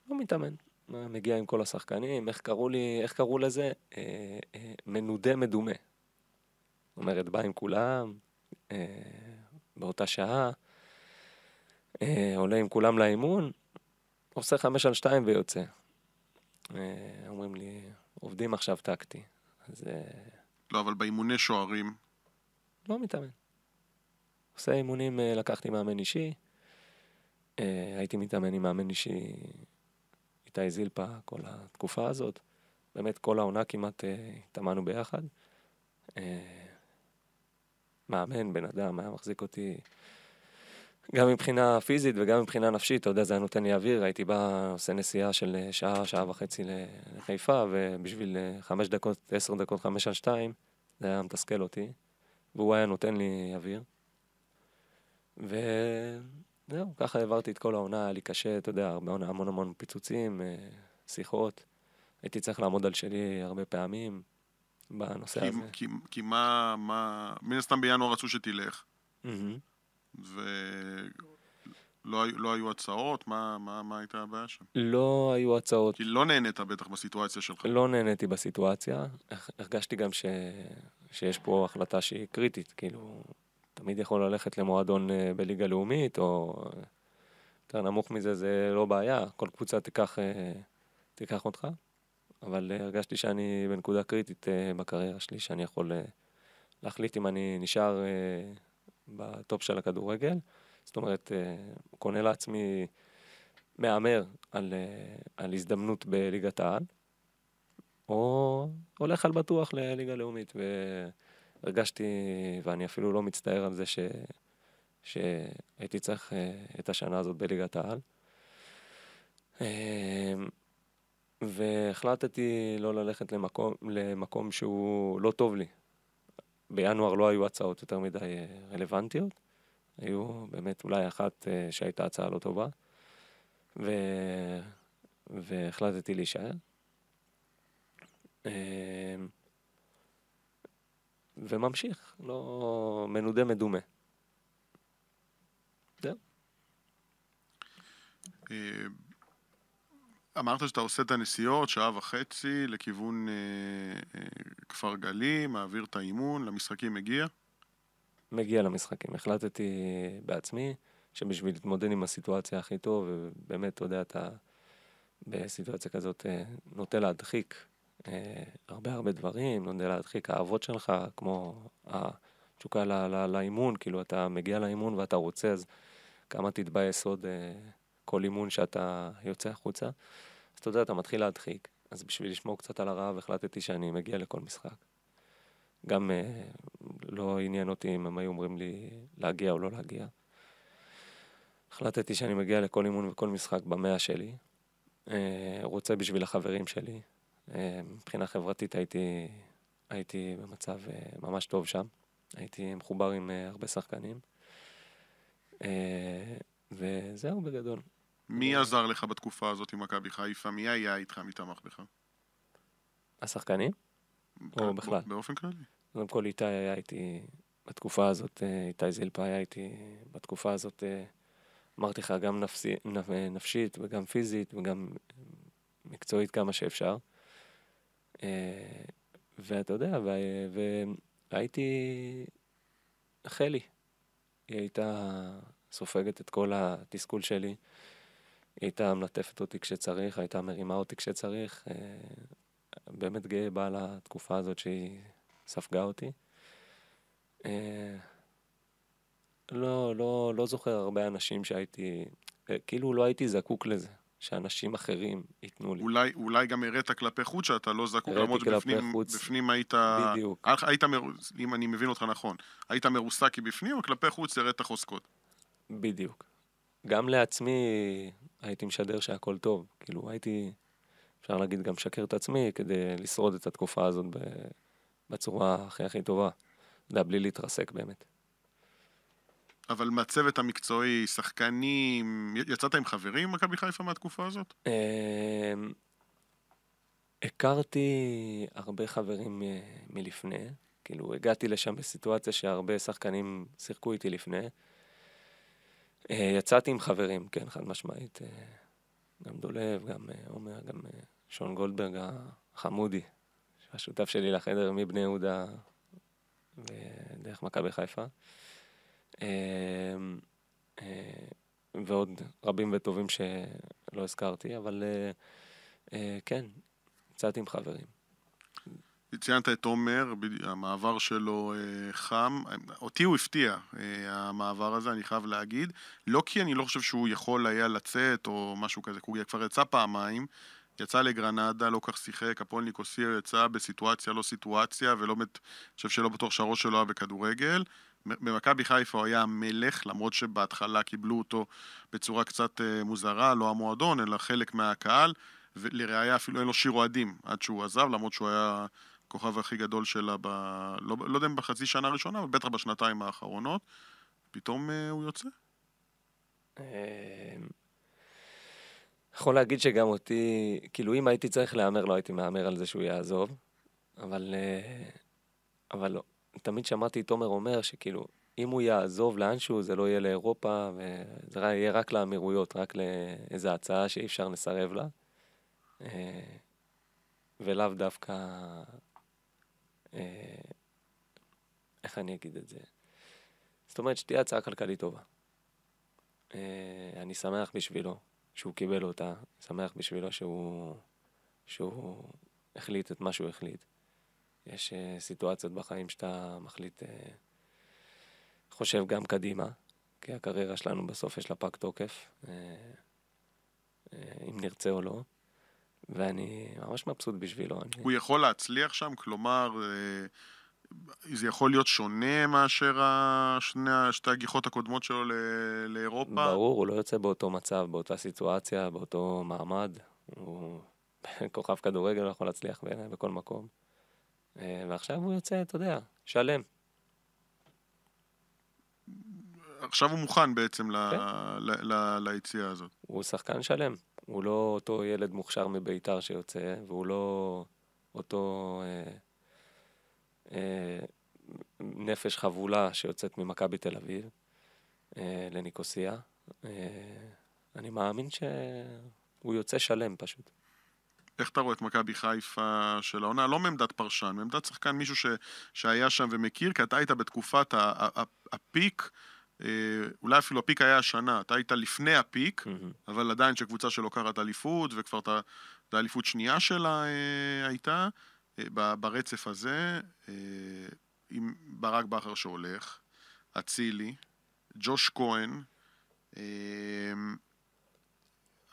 S4: לא מתאמן. מגיע עם כל השחקנים, איך קראו לי, איך קראו לזה? אה, אה, מנודה מדומה. זאת אומרת, בא עם כולם, אה, באותה שעה, אה, עולה עם כולם לאימון, עושה חמש על שתיים ויוצא. אה, אומרים לי, עובדים עכשיו טקטי. אז... אה,
S3: לא, אבל באימוני שוערים,
S4: לא מתאמן. עושה אימונים, אה, לקחתי מאמן אישי, אה, הייתי מתאמן עם מאמן אישי איתי זילפה כל התקופה הזאת. באמת כל העונה כמעט אה, התאמנו ביחד. מאמן, בן אדם, היה מחזיק אותי גם מבחינה פיזית וגם מבחינה נפשית, אתה יודע, זה היה נותן לי אוויר, הייתי בא, עושה נסיעה של שעה, שעה וחצי לחיפה, ובשביל חמש דקות, עשר דקות, חמש על שתיים, זה היה מתסכל אותי. והוא היה נותן לי אוויר. וזהו, ככה העברתי את כל העונה, היה לי קשה, אתה יודע, הרבה, המון המון פיצוצים, אה, שיחות. הייתי צריך לעמוד על שלי הרבה פעמים בנושא
S3: כי,
S4: הזה.
S3: כי, כי מה, מה, מן הסתם בינואר רצו שתלך. Mm-hmm. ולא לא היו הצעות? מה, מה, מה הייתה הבעיה שם?
S4: לא היו הצעות.
S3: כי לא נהנית בטח בסיטואציה שלך.
S4: לא נהניתי בסיטואציה. הרגשתי גם ש... שיש פה החלטה שהיא קריטית, כאילו, תמיד יכול ללכת למועדון אה, בליגה לאומית, או יותר נמוך מזה זה לא בעיה, כל קבוצה תיקח, אה, תיקח אותך, אבל אה, הרגשתי שאני בנקודה קריטית בקריירה שלי, שאני יכול להחליט אם אני נשאר בטופ של הכדורגל, זאת אומרת, קונה לעצמי, מהמר על, על הזדמנות בליגת העל. או הולך על בטוח לליגה לאומית. והרגשתי, ואני אפילו לא מצטער על זה ש... שהייתי צריך אה, את השנה הזאת בליגת העל. אה, והחלטתי לא ללכת למקום, למקום שהוא לא טוב לי. בינואר לא היו הצעות יותר מדי אה, רלוונטיות, היו באמת אולי אחת שהייתה הצעה לא טובה, ו... והחלטתי להישאר. וממשיך, לא מנודה מדומה. זהו.
S3: אה, אמרת שאתה עושה את הנסיעות, שעה וחצי, לכיוון אה, אה, כפר גלים, מעביר את האימון, למשחקים מגיע?
S4: מגיע למשחקים. החלטתי בעצמי שבשביל להתמודד עם הסיטואציה הכי טוב, ובאמת, אתה יודע, אתה בסיטואציה כזאת נוטה להדחיק אה, הרבה הרבה דברים, לא יודע, להדחיק האהבות שלך, כמו התשוקה לאימון, כאילו אתה מגיע לאימון ואתה רוצה, אז כמה תתבאס עוד אה, כל אימון שאתה יוצא החוצה. אז אתה יודע, אתה מתחיל להדחיק. אז בשביל לשמור קצת על הרעב החלטתי שאני מגיע לכל משחק. גם אה, לא עניין אותי אם הם היו אומרים לי להגיע או לא להגיע. החלטתי שאני מגיע לכל אימון וכל משחק במאה שלי. רוצה בשביל החברים שלי, אה, מבחינה חברתית הייתי, הייתי במצב אה, ממש טוב שם. הייתי מחובר עם אה, הרבה שחקנים. וזהו בגדול.
S3: מי עזר לך בתקופה הזאת עם מכבי חיפה? מי היה איתך? מי תמך בך?
S4: השחקנים? או בכלל?
S3: באופן כללי.
S4: קודם כל איתי היה איתי בתקופה הזאת, אה, איתי זילפה היה איתי בתקופה הזאת, אה, אמרתי לך, גם נפשית וגם פיזית וגם מקצועית כמה שאפשר. ואתה יודע, והייתי חלי. היא הייתה סופגת את כל התסכול שלי. היא הייתה מלטפת אותי כשצריך, הייתה מרימה אותי כשצריך. אה, באמת גאה בה על התקופה הזאת שהיא ספגה אותי. אה, לא, לא, לא זוכר הרבה אנשים שהייתי, אה, כאילו לא הייתי זקוק לזה. שאנשים אחרים ייתנו לי.
S3: אולי, אולי גם הראת כלפי חוץ שאתה לא זקוק, למרות שבפנים חוץ. בפנים היית...
S4: בדיוק.
S3: היית, מר... אם אני מבין אותך נכון, היית מרוסק מבפנים, וכלפי חוץ הראת חוזקות.
S4: בדיוק. גם לעצמי הייתי משדר שהכל טוב. כאילו, הייתי, אפשר להגיד, גם משקר את עצמי כדי לשרוד את התקופה הזאת בצורה הכי הכי טובה. אתה יודע, בלי להתרסק באמת.
S3: אבל מהצוות המקצועי, שחקנים, יצאת עם חברים במכבי חיפה מהתקופה הזאת?
S4: אמ, הכרתי הרבה חברים מלפני, כאילו הגעתי לשם בסיטואציה שהרבה שחקנים שיחקו איתי לפני. אה, יצאתי עם חברים, כן, חד משמעית. אה, גם דולב, גם אה, עומר, גם שון גולדברג החמודי, השותף שלי לחדר מבני יהודה ודרך מכבי חיפה. אמ, אה, ועוד רבים וטובים שלא הזכרתי, אבל אה, אה, כן, יצאתי עם חברים.
S3: ציינת את עומר, המעבר שלו חם. אותי הוא הפתיע, המעבר הזה, אני חייב להגיד. לא כי אני לא חושב שהוא יכול היה לצאת או משהו כזה, הוא כבר יצא פעמיים. יצא לגרנדה, לא כך שיחק, הפועל ניקוסיה יצא בסיטואציה לא סיטואציה, ולא, אני חושב שלא בטוח שהראש שלו היה בכדורגל. במכבי חיפה הוא היה המלך, למרות שבהתחלה קיבלו אותו בצורה קצת אה, מוזרה, לא המועדון, אלא חלק מהקהל, ולראיה אפילו אין לו שיר אוהדים עד שהוא עזב, למרות שהוא היה הכוכב הכי גדול שלה, ב... לא, לא יודע אם בחצי שנה הראשונה, אבל בטח בשנתיים האחרונות. פתאום אה, הוא יוצא.
S4: אמ, יכול להגיד שגם אותי, כאילו אם הייתי צריך להמר, לא הייתי מהמר על זה שהוא יעזוב, אבל, אה, אבל לא. תמיד שמעתי את עומר אומר שכאילו, אם הוא יעזוב לאנשהו, זה לא יהיה לאירופה, וזה יהיה רק לאמירויות, רק לאיזו הצעה שאי אפשר לסרב לה. אה, ולאו דווקא... אה, איך אני אגיד את זה? זאת אומרת שתהיה הצעה כלכלית טובה. אה, אני שמח בשבילו שהוא קיבל אותה, שמח בשבילו שהוא, שהוא החליט את מה שהוא החליט. יש uh, סיטואציות בחיים שאתה מחליט, uh, חושב גם קדימה, כי הקריירה שלנו בסוף יש לה פג תוקף, uh, אם נרצה או לא, ואני ממש מבסוט בשבילו.
S3: הוא אני... יכול להצליח שם? כלומר, זה יכול להיות שונה מאשר השני, שתי הגיחות הקודמות שלו לאירופה?
S4: ברור, הוא לא יוצא באותו מצב, באותה סיטואציה, באותו מעמד. הוא כוכב כדורגל, יכול להצליח בעיניי בכל מקום. אה, ועכשיו הוא יוצא, אתה יודע, שלם.
S3: עכשיו הוא מוכן בעצם כן. ליציאה הזאת.
S4: הוא שחקן שלם. הוא לא אותו ילד מוכשר מביתר שיוצא, והוא לא אותו אה, אה, נפש חבולה שיוצאת ממכבי תל אביב אה, לניקוסיה. אה, אני מאמין שהוא יוצא שלם פשוט.
S3: איך אתה רואה את מכבי חיפה של העונה? לא מעמדת פרשן, מעמדת שחקן, מישהו ש, שהיה שם ומכיר, כי אתה היית בתקופת הפיק, אה, אולי אפילו הפיק היה השנה, אתה היית לפני הפיק, mm-hmm. אבל עדיין שקבוצה שלוקחת אליפות, וכבר את האליפות שנייה שלה אה, הייתה, אה, ברצף הזה, עם ברק בכר שהולך, אצילי, ג'וש כהן,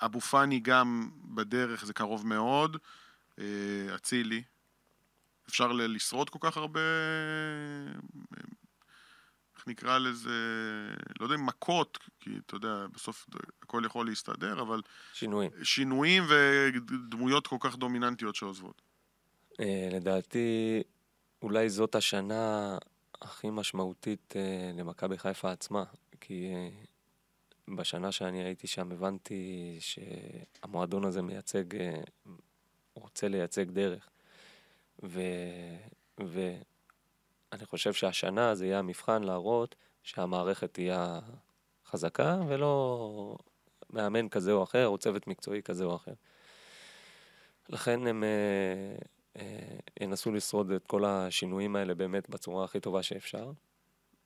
S3: אבו פאני גם בדרך, זה קרוב מאוד. אה, אצילי. אפשר לשרוד כל כך הרבה, איך נקרא לזה, לא יודע אם מכות, כי אתה יודע, בסוף הכל יכול להסתדר, אבל...
S4: שינויים.
S3: שינויים ודמויות כל כך דומיננטיות שעוזבות.
S4: אה, לדעתי, אולי זאת השנה הכי משמעותית אה, למכבי חיפה עצמה, כי בשנה שאני הייתי שם הבנתי שהמועדון הזה מייצג, אה, רוצה לייצג דרך. ו, ואני חושב שהשנה זה יהיה המבחן להראות שהמערכת תהיה חזקה ולא מאמן כזה או אחר או צוות מקצועי כזה או אחר. לכן הם אה, אה, ינסו לשרוד את כל השינויים האלה באמת בצורה הכי טובה שאפשר.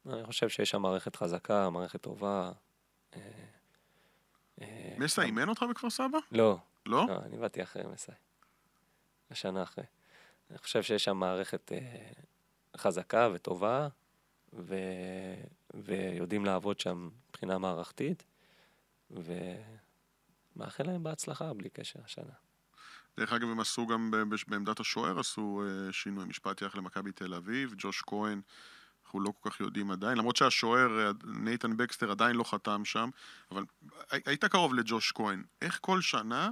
S4: אני חושב שיש שם מערכת חזקה, מערכת טובה. אה,
S3: אה, מסע אימן אותך בכפר סבא?
S4: לא.
S3: לא?
S4: לא, אני באתי אחרי מסע. השנה אחרי. אני חושב שיש שם מערכת אה, חזקה וטובה, ו... ויודעים לעבוד שם מבחינה מערכתית, ומאחל להם בהצלחה בלי קשר השנה.
S3: דרך אגב, הם עשו גם בעמדת השוער, עשו אה, שינוי. משפט יחד למכבי תל אביב, ג'וש כהן, אנחנו לא כל כך יודעים עדיין, למרות שהשוער, אה, נייתן בקסטר, עדיין לא חתם שם, אבל היית קרוב לג'וש כהן. איך כל שנה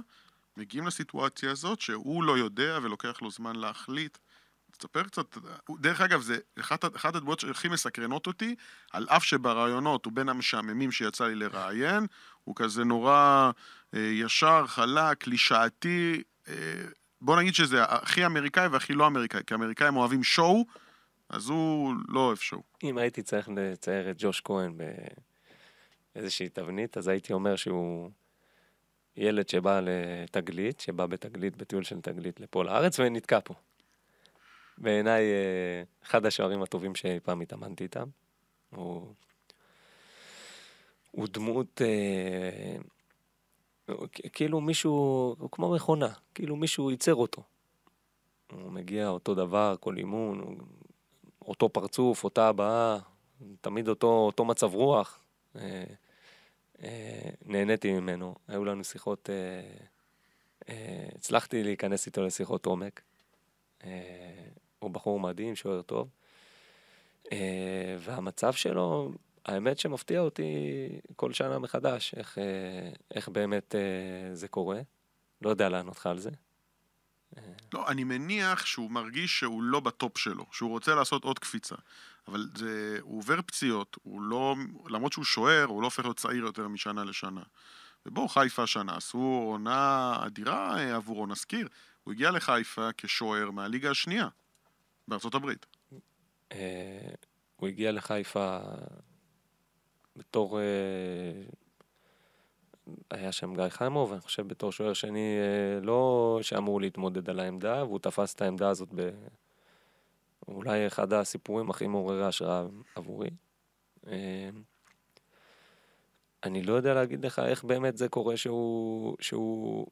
S3: מגיעים לסיטואציה הזאת שהוא לא יודע ולוקח לו זמן להחליט? תספר קצת, דרך אגב, זה אחת, אחת הדמויות שהכי מסקרנות אותי, על אף שברעיונות הוא בין המשעממים שיצא לי לראיין, הוא כזה נורא אה, ישר, חלק, קלישאתי, אה, בוא נגיד שזה הכי אמריקאי והכי לא אמריקאי, כי האמריקאים אוהבים שואו, אז הוא לא שואו.
S4: אם הייתי צריך לצייר את ג'וש כהן באיזושהי תבנית, אז הייתי אומר שהוא ילד שבא לתגלית, שבא בתגלית, בטיול של תגלית לפה לארץ ונתקע פה. בעיניי, אה, אחד השוערים הטובים שאי פעם התאמנתי איתם. הוא, הוא דמות, אה, כאילו מישהו, הוא כמו מכונה, כאילו מישהו ייצר אותו. הוא מגיע אותו דבר, כל אימון, הוא, אותו פרצוף, אותה הבעה, תמיד אותו, אותו מצב רוח. אה, אה, נהניתי ממנו, היו לנו שיחות, אה, אה, הצלחתי להיכנס איתו לשיחות עומק. אה, הוא בחור מדהים, שוער טוב. אה, והמצב שלו, האמת שמפתיע אותי כל שנה מחדש, איך, אה, איך באמת אה, זה קורה. לא יודע לענות לך על זה.
S3: לא, אני מניח שהוא מרגיש שהוא לא בטופ שלו, שהוא רוצה לעשות עוד קפיצה. אבל זה, הוא עובר פציעות, הוא לא, למרות שהוא שוער, הוא לא הופך להיות צעיר יותר משנה לשנה. ובואו, חיפה השנה עשו עונה אדירה עבורו, נזכיר. הוא הגיע לחיפה כשוער מהליגה השנייה. בארצות הברית.
S4: אה, הוא הגיע לחיפה בתור... אה, היה שם גיא חיימוב, אני חושב בתור שוער שני אה, לא שאמור להתמודד על העמדה, והוא תפס את העמדה הזאת ב... אולי אחד הסיפורים הכי מעוררי השראה עבורי. אני לא יודע להגיד לך איך באמת זה קורה שהוא... שהוא...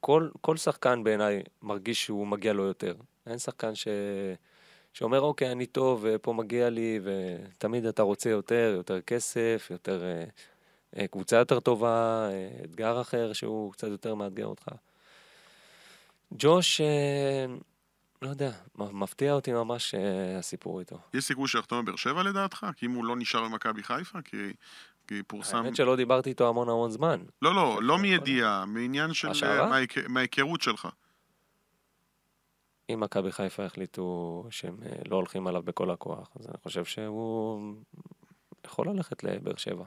S4: כל, כל שחקן בעיניי מרגיש שהוא מגיע לו יותר. אין שחקן ש... שאומר, אוקיי, אני טוב, ופה מגיע לי, ותמיד אתה רוצה יותר, יותר כסף, יותר... אה, אה, קבוצה יותר טובה, אה, אתגר אחר שהוא קצת יותר מאתגר אותך. ג'וש, לא יודע, מפתיע אותי ממש הסיפור איתו.
S3: יש סיכוי שיחתום בבאר שבע לדעתך? כי אם הוא לא נשאר במכבי חיפה? כי, כי פורסם...
S4: האמת שלא דיברתי איתו המון המון זמן.
S3: לא, לא, לא מידיעה, מעניין של... מההיכרות שלך.
S4: אם מכבי חיפה החליטו שהם אה, לא הולכים עליו בכל הכוח, אז אני חושב שהוא יכול ללכת לבאר שבע.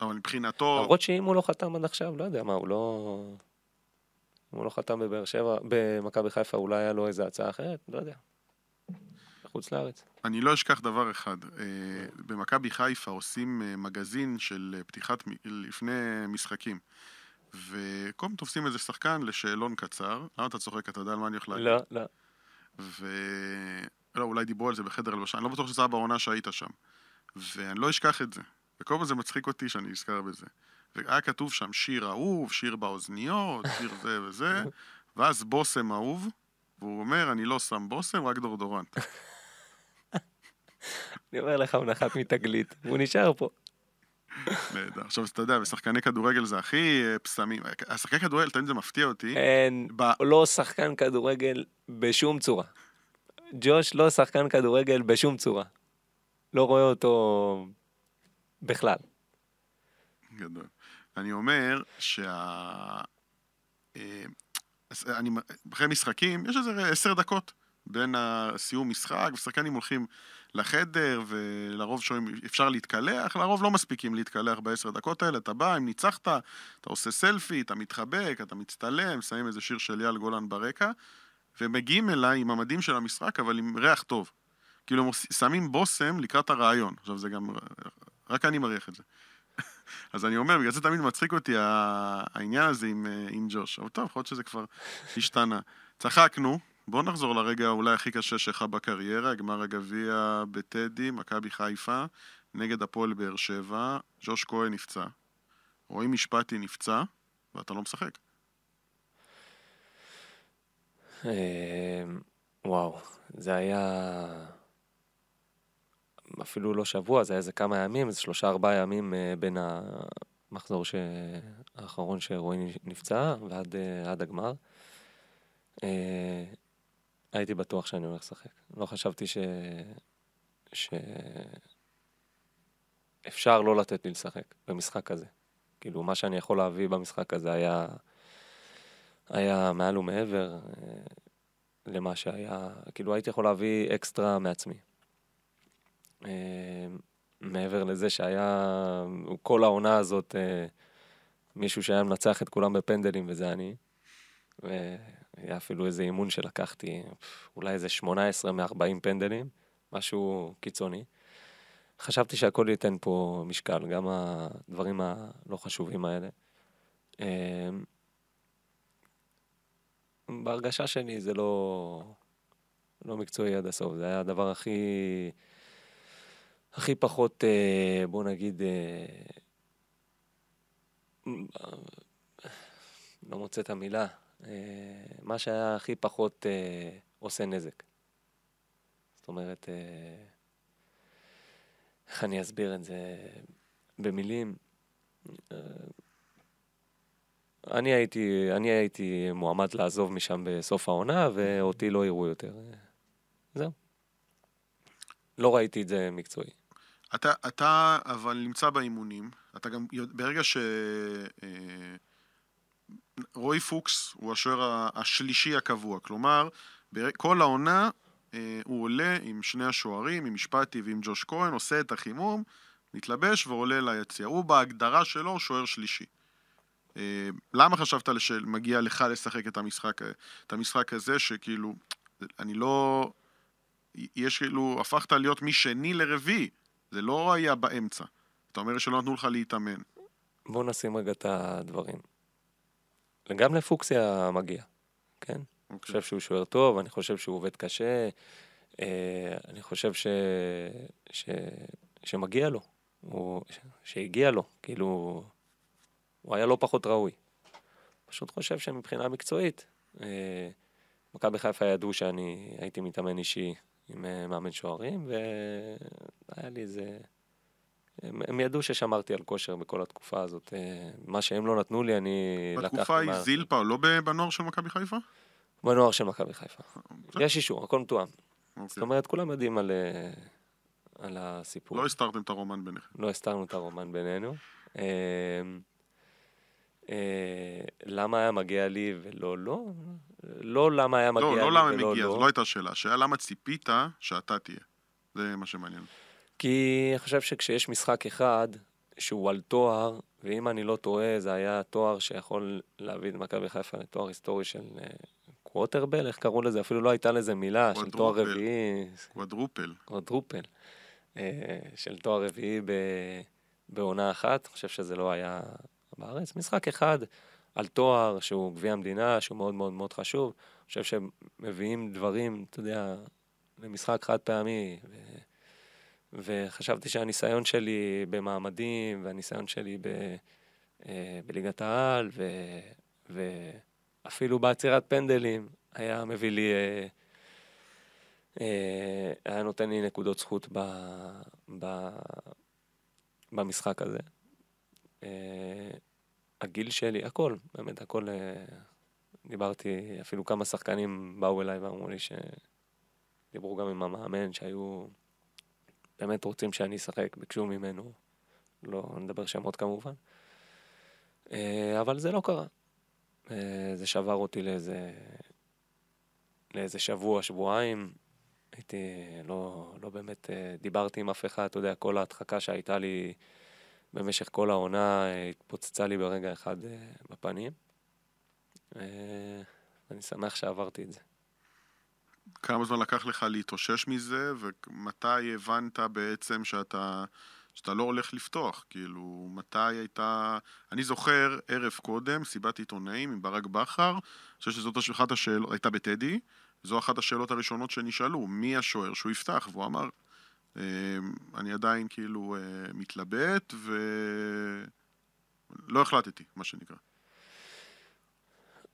S3: אבל מבחינתו...
S4: למרות שאם הוא לא חתם עד עכשיו, לא יודע מה, הוא לא... אם הוא לא חתם בבאר שבע, במכבי חיפה אולי היה לו איזה הצעה אחרת, לא יודע. בחוץ לארץ.
S3: אני לא אשכח דבר אחד. אה, במכבי חיפה עושים אה, מגזין של פתיחת, לפני משחקים. וכל פעם תופסים איזה שחקן לשאלון קצר. למה אתה צוחק? אתה יודע על מה אני הולך להגיד?
S4: לא, לא.
S3: ו... לא, אולי דיברו על זה בחדר הלבשה, אני לא בטוח שזה היה בעונה שהיית שם. ואני לא אשכח את זה. וכל פעם זה מצחיק אותי שאני נזכר בזה. והיה כתוב שם שיר אהוב, שיר באוזניות, שיר זה וזה, ואז בושם אהוב, והוא אומר, אני לא שם בושם, רק דורדורנט.
S4: אני אומר לך, הוא נחת מתגלית, והוא נשאר פה.
S3: נהדר. עכשיו, אתה יודע, בשחקני כדורגל זה הכי אה, פסמים. השחקני כדורגל, תמיד זה מפתיע אותי.
S4: אין, ב... לא שחקן כדורגל בשום צורה. ג'וש לא שחקן כדורגל בשום צורה. לא רואה אותו בכלל.
S3: גדול. אני אומר שה... אה, אני, אחרי משחקים, יש איזה עשר דקות בין הסיום משחק, ושחקנים הולכים לחדר, ולרוב שומעים, אפשר להתקלח, לרוב לא מספיקים להתקלח בעשר דקות האלה, אתה בא, אם ניצחת, אתה עושה סלפי, אתה מתחבק, אתה מצטלם, שמים איזה שיר של אייל גולן ברקע, ומגיעים אליי עם המדים של המשחק, אבל עם ריח טוב. כאילו, הם שמים בושם לקראת הרעיון. עכשיו, זה גם... רק אני מריח את זה. אז אני אומר, בגלל זה תמיד מצחיק אותי העניין הזה עם, עם ג'וש. אבל טוב, יכול להיות שזה כבר השתנה. צחקנו, בוא נחזור לרגע אולי הכי קשה שלך בקריירה, גמר הגביע בטדי, מכבי חיפה, נגד הפועל באר שבע, ג'וש כהן נפצע, רועי משפטי נפצע, ואתה לא משחק.
S4: אמ, וואו, זה היה אפילו לא שבוע, זה היה איזה כמה ימים, איזה שלושה ארבעה ימים אה, בין המחזור ש... האחרון שרועי נפצע ועד אה, הגמר. אה, הייתי בטוח שאני הולך לשחק. לא חשבתי ש... ש... אפשר לא לתת לי לשחק במשחק כזה. כאילו, מה שאני יכול להביא במשחק הזה היה, היה מעל ומעבר למה שהיה, כאילו הייתי יכול להביא אקסטרה מעצמי. אה, מעבר לזה שהיה כל העונה הזאת מישהו שהיה מנצח את כולם בפנדלים וזה אני. היה אפילו איזה אימון שלקחתי, אולי איזה 18 מ-40 פנדלים, משהו קיצוני. חשבתי שהכל ייתן פה משקל, גם הדברים הלא חשובים האלה. אמ, בהרגשה שלי זה לא, לא מקצועי עד הסוף, זה היה הדבר הכי, הכי פחות, אה, בוא נגיד, אה, לא מוצא את המילה, אה, מה שהיה הכי פחות אה, עושה נזק. זאת אומרת, אה, איך אני אסביר את זה במילים? אה, אני הייתי, אני הייתי מועמד לעזוב משם בסוף העונה, ואותי לא יראו יותר. אה, זהו. לא ראיתי את זה מקצועי.
S3: אתה, אתה אבל נמצא באימונים, אתה גם, ברגע ש... אה, רועי פוקס הוא השוער השלישי הקבוע, כלומר, כל העונה אה, הוא עולה עם שני השוערים, עם משפטי ועם ג'וש כהן, עושה את החימום, מתלבש ועולה ליציע. הוא בהגדרה שלו שוער שלישי. אה, למה חשבת שמגיע לך לשחק את המשחק, את המשחק הזה, שכאילו, אני לא... יש כאילו, הפכת להיות משני לרביעי, זה לא היה באמצע. אתה אומר שלא נתנו לך להתאמן.
S4: בוא נשים רגע את הדברים. וגם לפוקסיה מגיע, כן? Okay. אני אוקיי. חושב שהוא שוער טוב, אני חושב שהוא עובד קשה, אה, אני חושב ש... ש... שמגיע לו, הוא... שהגיע לו, כאילו, הוא היה לא פחות ראוי. פשוט חושב שמבחינה מקצועית, אה, מכבי חיפה ידעו שאני הייתי מתאמן אישי עם אה, מאמן שוערים, והיה לי איזה... הם, הם ידעו ששמרתי על כושר בכל התקופה הזאת. אה, מה שהם לא נתנו לי, אני
S3: לקחתי... בתקופה היא זילפה, לא בנוער של מכבי חיפה?
S4: בנוער של מכבי חיפה. יש אישור, הכל מתואם. אוקיי. זאת אומרת, כולם יודעים על, אה, על הסיפור.
S3: לא הסתרתם את הרומן ביניכם.
S4: לא הסתרנו את הרומן בינינו. אה, למה היה מגיע לי ולא לא? לא למה היה מגיע
S3: לא,
S4: לי
S3: ולא לא. לא למה מגיע, זו לא הייתה שאלה. השאלה למה ציפית שאתה תהיה. זה מה שמעניין.
S4: כי אני חושב שכשיש משחק אחד שהוא על תואר, ואם אני לא טועה, זה היה תואר שיכול להביא את מכבי חיפה לתואר היסטורי של אה, קווטרבל, איך קראו לזה? אפילו לא הייתה לזה מילה, של תואר רביעי.
S3: קוואדרופל.
S4: קוואדרופל. אה, של תואר רביעי בעונה אחת, אני חושב שזה לא היה בארץ. משחק אחד על תואר שהוא גביע המדינה, שהוא מאוד מאוד מאוד חשוב. אני חושב שמביאים דברים, אתה יודע, למשחק חד פעמי. ו... וחשבתי שהניסיון שלי במעמדים והניסיון שלי ב, אה, בליגת העל ו, ואפילו בעצירת פנדלים היה מביא לי, אה, אה, היה נותן לי נקודות זכות ב, ב, במשחק הזה. הגיל שלי, הכל, באמת הכל, דיברתי, אפילו כמה שחקנים באו אליי ואמרו לי שדיברו גם עם המאמן שהיו באמת רוצים שאני אשחק, ביקשו ממנו, לא נדבר שמות כמובן, אה, אבל זה לא קרה. אה, זה שבר אותי לאיזה, לאיזה שבוע, שבועיים. הייתי, לא, לא באמת אה, דיברתי עם אף אחד, אתה יודע, כל ההדחקה שהייתה לי במשך כל העונה אה, התפוצצה לי ברגע אחד אה, בפנים. אני שמח שעברתי את זה.
S3: כמה זמן לקח לך להתאושש מזה, ומתי הבנת בעצם שאתה, שאתה לא הולך לפתוח? כאילו, מתי הייתה... אני זוכר ערב קודם, סיבת עיתונאים עם ברק בכר, אני חושב שזאת אחת השאלות, הייתה בטדי, זו אחת השאלות הראשונות שנשאלו, מי השוער שהוא יפתח? והוא אמר, אמ, אני עדיין כאילו אה, מתלבט ולא החלטתי, מה שנקרא.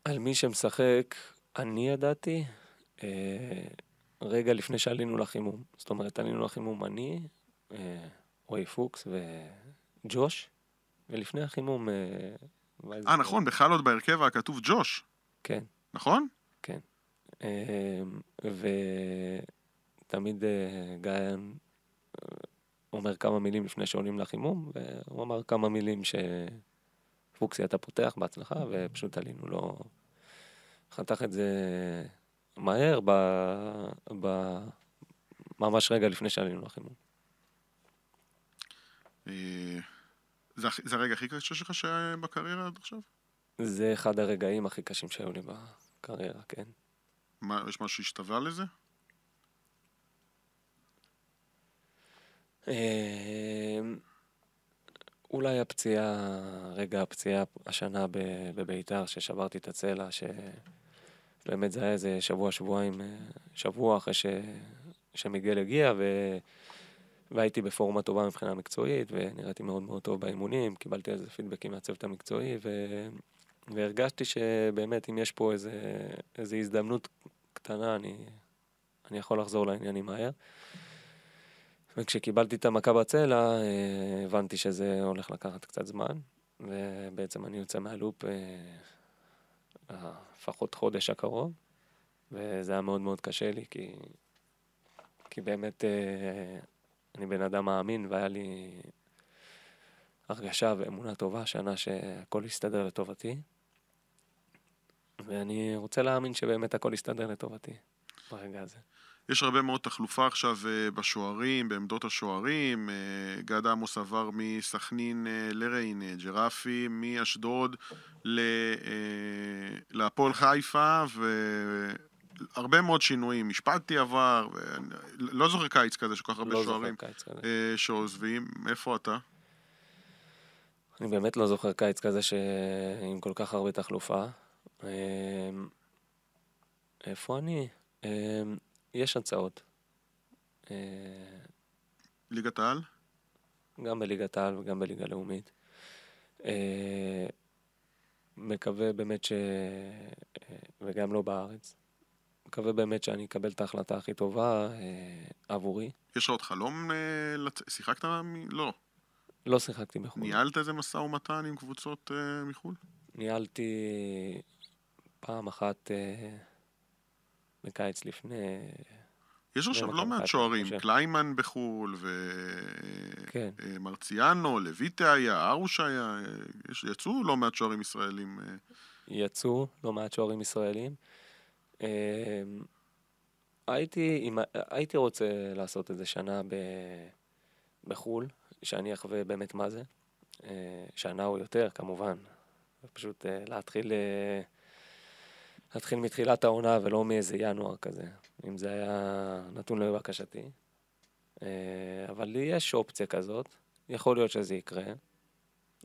S4: על מי שמשחק, אני ידעתי, אה, רגע לפני שעלינו לחימום. זאת אומרת, עלינו לחימום אני, אה, רועי פוקס וג'וש, ולפני החימום...
S3: אה, נכון, בכלל עוד בהרכב הכתוב ג'וש.
S4: כן.
S3: נכון?
S4: כן. ותמיד גיא אומר כמה מילים לפני שעולים לחימום, והוא אמר כמה מילים שפוקסי אתה פותח בהצלחה, ופשוט עלינו, לא... חתך את זה מהר, ב... ב... ממש רגע לפני שעלינו לחימום.
S3: אה, זה, זה הרגע הכי קשה שלך שהיה בקריירה עד עכשיו?
S4: זה אחד הרגעים הכי קשים שהיו לי בקריירה, כן.
S3: מה, יש משהו שהשתווה לזה?
S4: אולי הפציעה, רגע הפציעה השנה בביתר, ששברתי את הצלע, שבאמת זה היה איזה שבוע, שבועיים, אה, שבוע אחרי ש... שמיגל הגיע, ו... והייתי בפורמה טובה מבחינה מקצועית, ונראיתי מאוד מאוד טוב באימונים, קיבלתי על זה פידבקים מהצוות המקצועי, ו... והרגשתי שבאמת אם יש פה איזה, איזה הזדמנות קטנה, אני, אני יכול לחזור לעניינים מהר. וכשקיבלתי את המכה בצלע, אה, הבנתי שזה הולך לקחת קצת זמן, ובעצם אני יוצא מהלופ אה, לפחות חודש הקרוב, וזה היה מאוד מאוד קשה לי, כי, כי באמת אה, אני בן אדם מאמין, והיה לי הרגשה ואמונה טובה, שנה שהכל יסתדר לטובתי. ואני רוצה להאמין שבאמת הכל יסתדר לטובתי ברגע הזה.
S3: יש הרבה מאוד תחלופה עכשיו אה, בשוערים, בעמדות השוערים. אה, גד עמוס עבר מסכנין אה, לריינה, ג'רפי מאשדוד להפועל חיפה, והרבה מאוד שינויים. משפטי עבר, לא זוכר קיץ כזה שכל כך הרבה לא שוערים שעוזבים. איפה אתה?
S4: אני באמת לא זוכר קיץ כזה עם כל כך הרבה תחלופה. איפה אני? יש הצעות.
S3: אה, ליגת העל?
S4: גם בליגת העל וגם בליגה לאומית. אה, מקווה באמת ש... אה, וגם לא בארץ. מקווה באמת שאני אקבל את ההחלטה הכי טובה עבורי.
S3: יש לך עוד חלום לצ... שיחקת מ... לא.
S4: לא שיחקתי מחו"ל.
S3: ניהלת איזה משא ומתן עם קבוצות מחו"ל?
S4: ניהלתי פעם אחת בקיץ לפני...
S3: יש עכשיו לא מעט שוערים, קליימן בחו"ל, ומרציאנו, כן. לויטה היה, ארוש היה, יש, יצאו לא מעט שוערים ישראלים. אה.
S4: יצאו לא מעט שוערים ישראלים. הייתי, הייתי רוצה לעשות איזה שנה ב, בחו"ל, שאני אחווה באמת מה זה. אה, שנה או יותר, כמובן. פשוט אה, להתחיל להתחיל מתחילת העונה ולא מאיזה ינואר כזה, אם זה היה נתון לבקשתי. אה, אבל לי יש אופציה כזאת, יכול להיות שזה יקרה.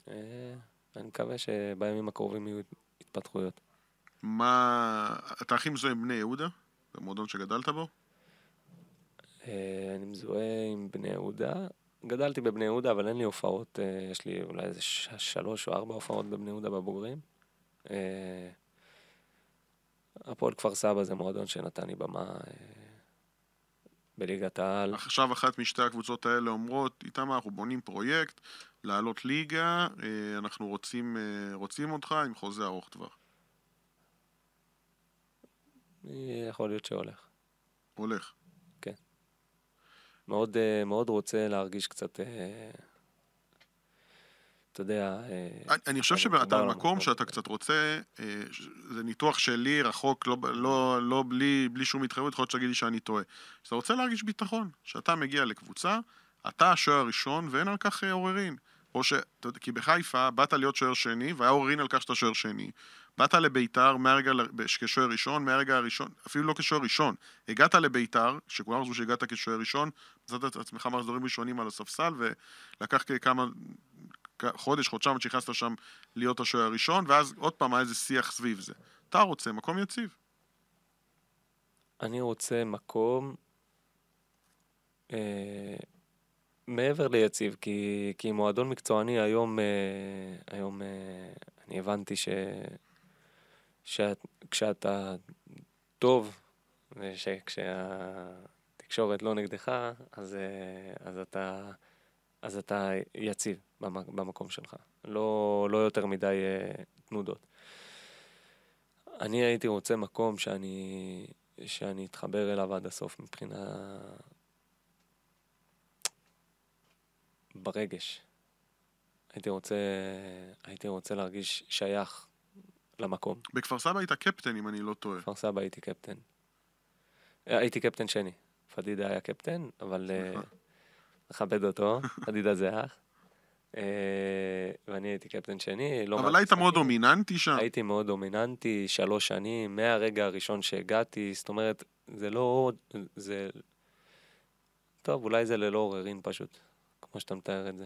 S4: אה, אני מקווה שבימים הקרובים יהיו התפתחויות.
S3: מה... אתה הכי מזוהה עם בני יהודה? במועדון שגדלת בו?
S4: אה, אני מזוהה עם בני יהודה. גדלתי בבני יהודה, אבל אין לי הופעות, יש לי אולי איזה שלוש או ארבע הופעות בבני יהודה בבוגרים. הפועל כפר סבא זה מועדון שנתן לי במה אה, בליגת העל.
S3: עכשיו אחת משתי הקבוצות האלה אומרות, איתם אנחנו בונים פרויקט, לעלות ליגה, אה, אנחנו רוצים, אה, רוצים אותך עם חוזה ארוך טווח.
S4: יכול להיות שהולך.
S3: הולך.
S4: כן. מאוד, מאוד רוצה להרגיש קצת אתה יודע...
S3: אני, אני חושב שאתה במקום שאתה קצת רוצה, זה ניתוח שלי, רחוק, לא, לא, לא בלי, בלי שום התחייבות, יכול להיות שתגידי שאני טועה. שאתה רוצה להרגיש ביטחון, שאתה מגיע לקבוצה, אתה השוער הראשון ואין על כך עוררין. או ש... כי בחיפה באת להיות שוער שני, והיה עוררין על כך שאתה שוער שני. באת לביתר מהרגע, כשוער ראשון, מהרגע הראשון, אפילו לא כשוער ראשון. הגעת לביתר, שכולם חשבו שהגעת כשוער ראשון, מצאת את עצמך מחזורים ראשונים על הספסל, ולקח כמה, חודש, חודשיים עד שנכנסת שם להיות השוער הראשון, ואז עוד פעם היה איזה שיח סביב זה. אתה רוצה מקום יציב.
S4: אני רוצה מקום... אה... מעבר ליציב, כי, כי מועדון מקצועני היום, אה, היום אה, אני הבנתי ש, שכשאתה טוב, ושכשהתקשורת לא נגדך, אז, אה, אז, אתה, אז אתה יציב במקום שלך. לא, לא יותר מדי תנודות. אני הייתי רוצה מקום שאני, שאני אתחבר אליו עד הסוף מבחינה ברגש. הייתי רוצה, הייתי רוצה להרגיש שייך למקום.
S3: בכפר סבא היית קפטן, אם אני לא טועה.
S4: בכפר סבא הייתי קפטן. הייתי קפטן שני. פדידה היה קפטן, אבל... נכבד אה, אותו, פדידה זה אח. אה, ואני הייתי קפטן שני.
S3: לא אבל היית מאוד דומיננטי שם.
S4: הייתי מאוד דומיננטי, שלוש שנים, מהרגע הראשון שהגעתי, זאת אומרת, זה לא... זה... טוב, אולי זה ללא עוררין פשוט. כמו שאתה מתאר את זה.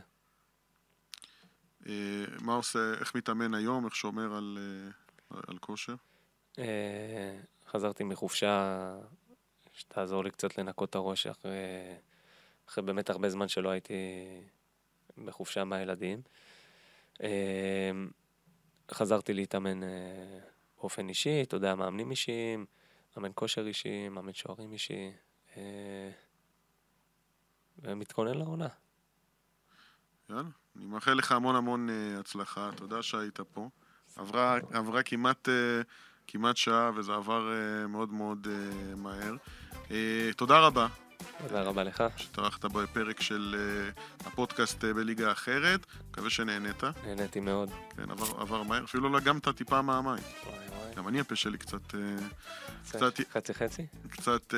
S3: אה, מה עושה, איך מתאמן היום, איך שומר על, אה, על כושר?
S4: חזרתי מחופשה שתעזור לי קצת לנקות את הראש אחרי, אחרי באמת הרבה זמן שלא הייתי בחופשה מהילדים. חזרתי להתאמן באופן אישי, אתה יודע, מאמנים אישיים, מאמן כושר אישי, מאמן שוערים אישי, ומתכונן לעונה.
S3: יאללה, אני מאחל לך המון המון uh, הצלחה, תודה שהיית פה. עברה, עברה כמעט, כמעט שעה וזה עבר מאוד מאוד מהר. תודה רבה.
S4: תודה רבה לך.
S3: שטרחת בפרק של uh, הפודקאסט uh, בליגה אחרת, מקווה שנהנית.
S4: נהניתי מאוד.
S3: כן, עבר, עבר מהר, אפילו לא לגמת טיפה מהמים. גם אני הפה שלי קצת... Uh,
S4: קצת... חצי חצי?
S3: קצת uh,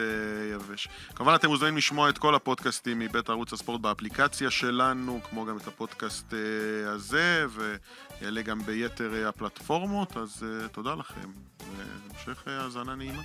S3: יבש. כמובן אתם מוזמנים לשמוע את כל הפודקאסטים מבית ערוץ הספורט באפליקציה שלנו, כמו גם את הפודקאסט uh, הזה, ויעלה גם ביתר uh, הפלטפורמות, אז תודה לכם, והמשך האזנה נעימה.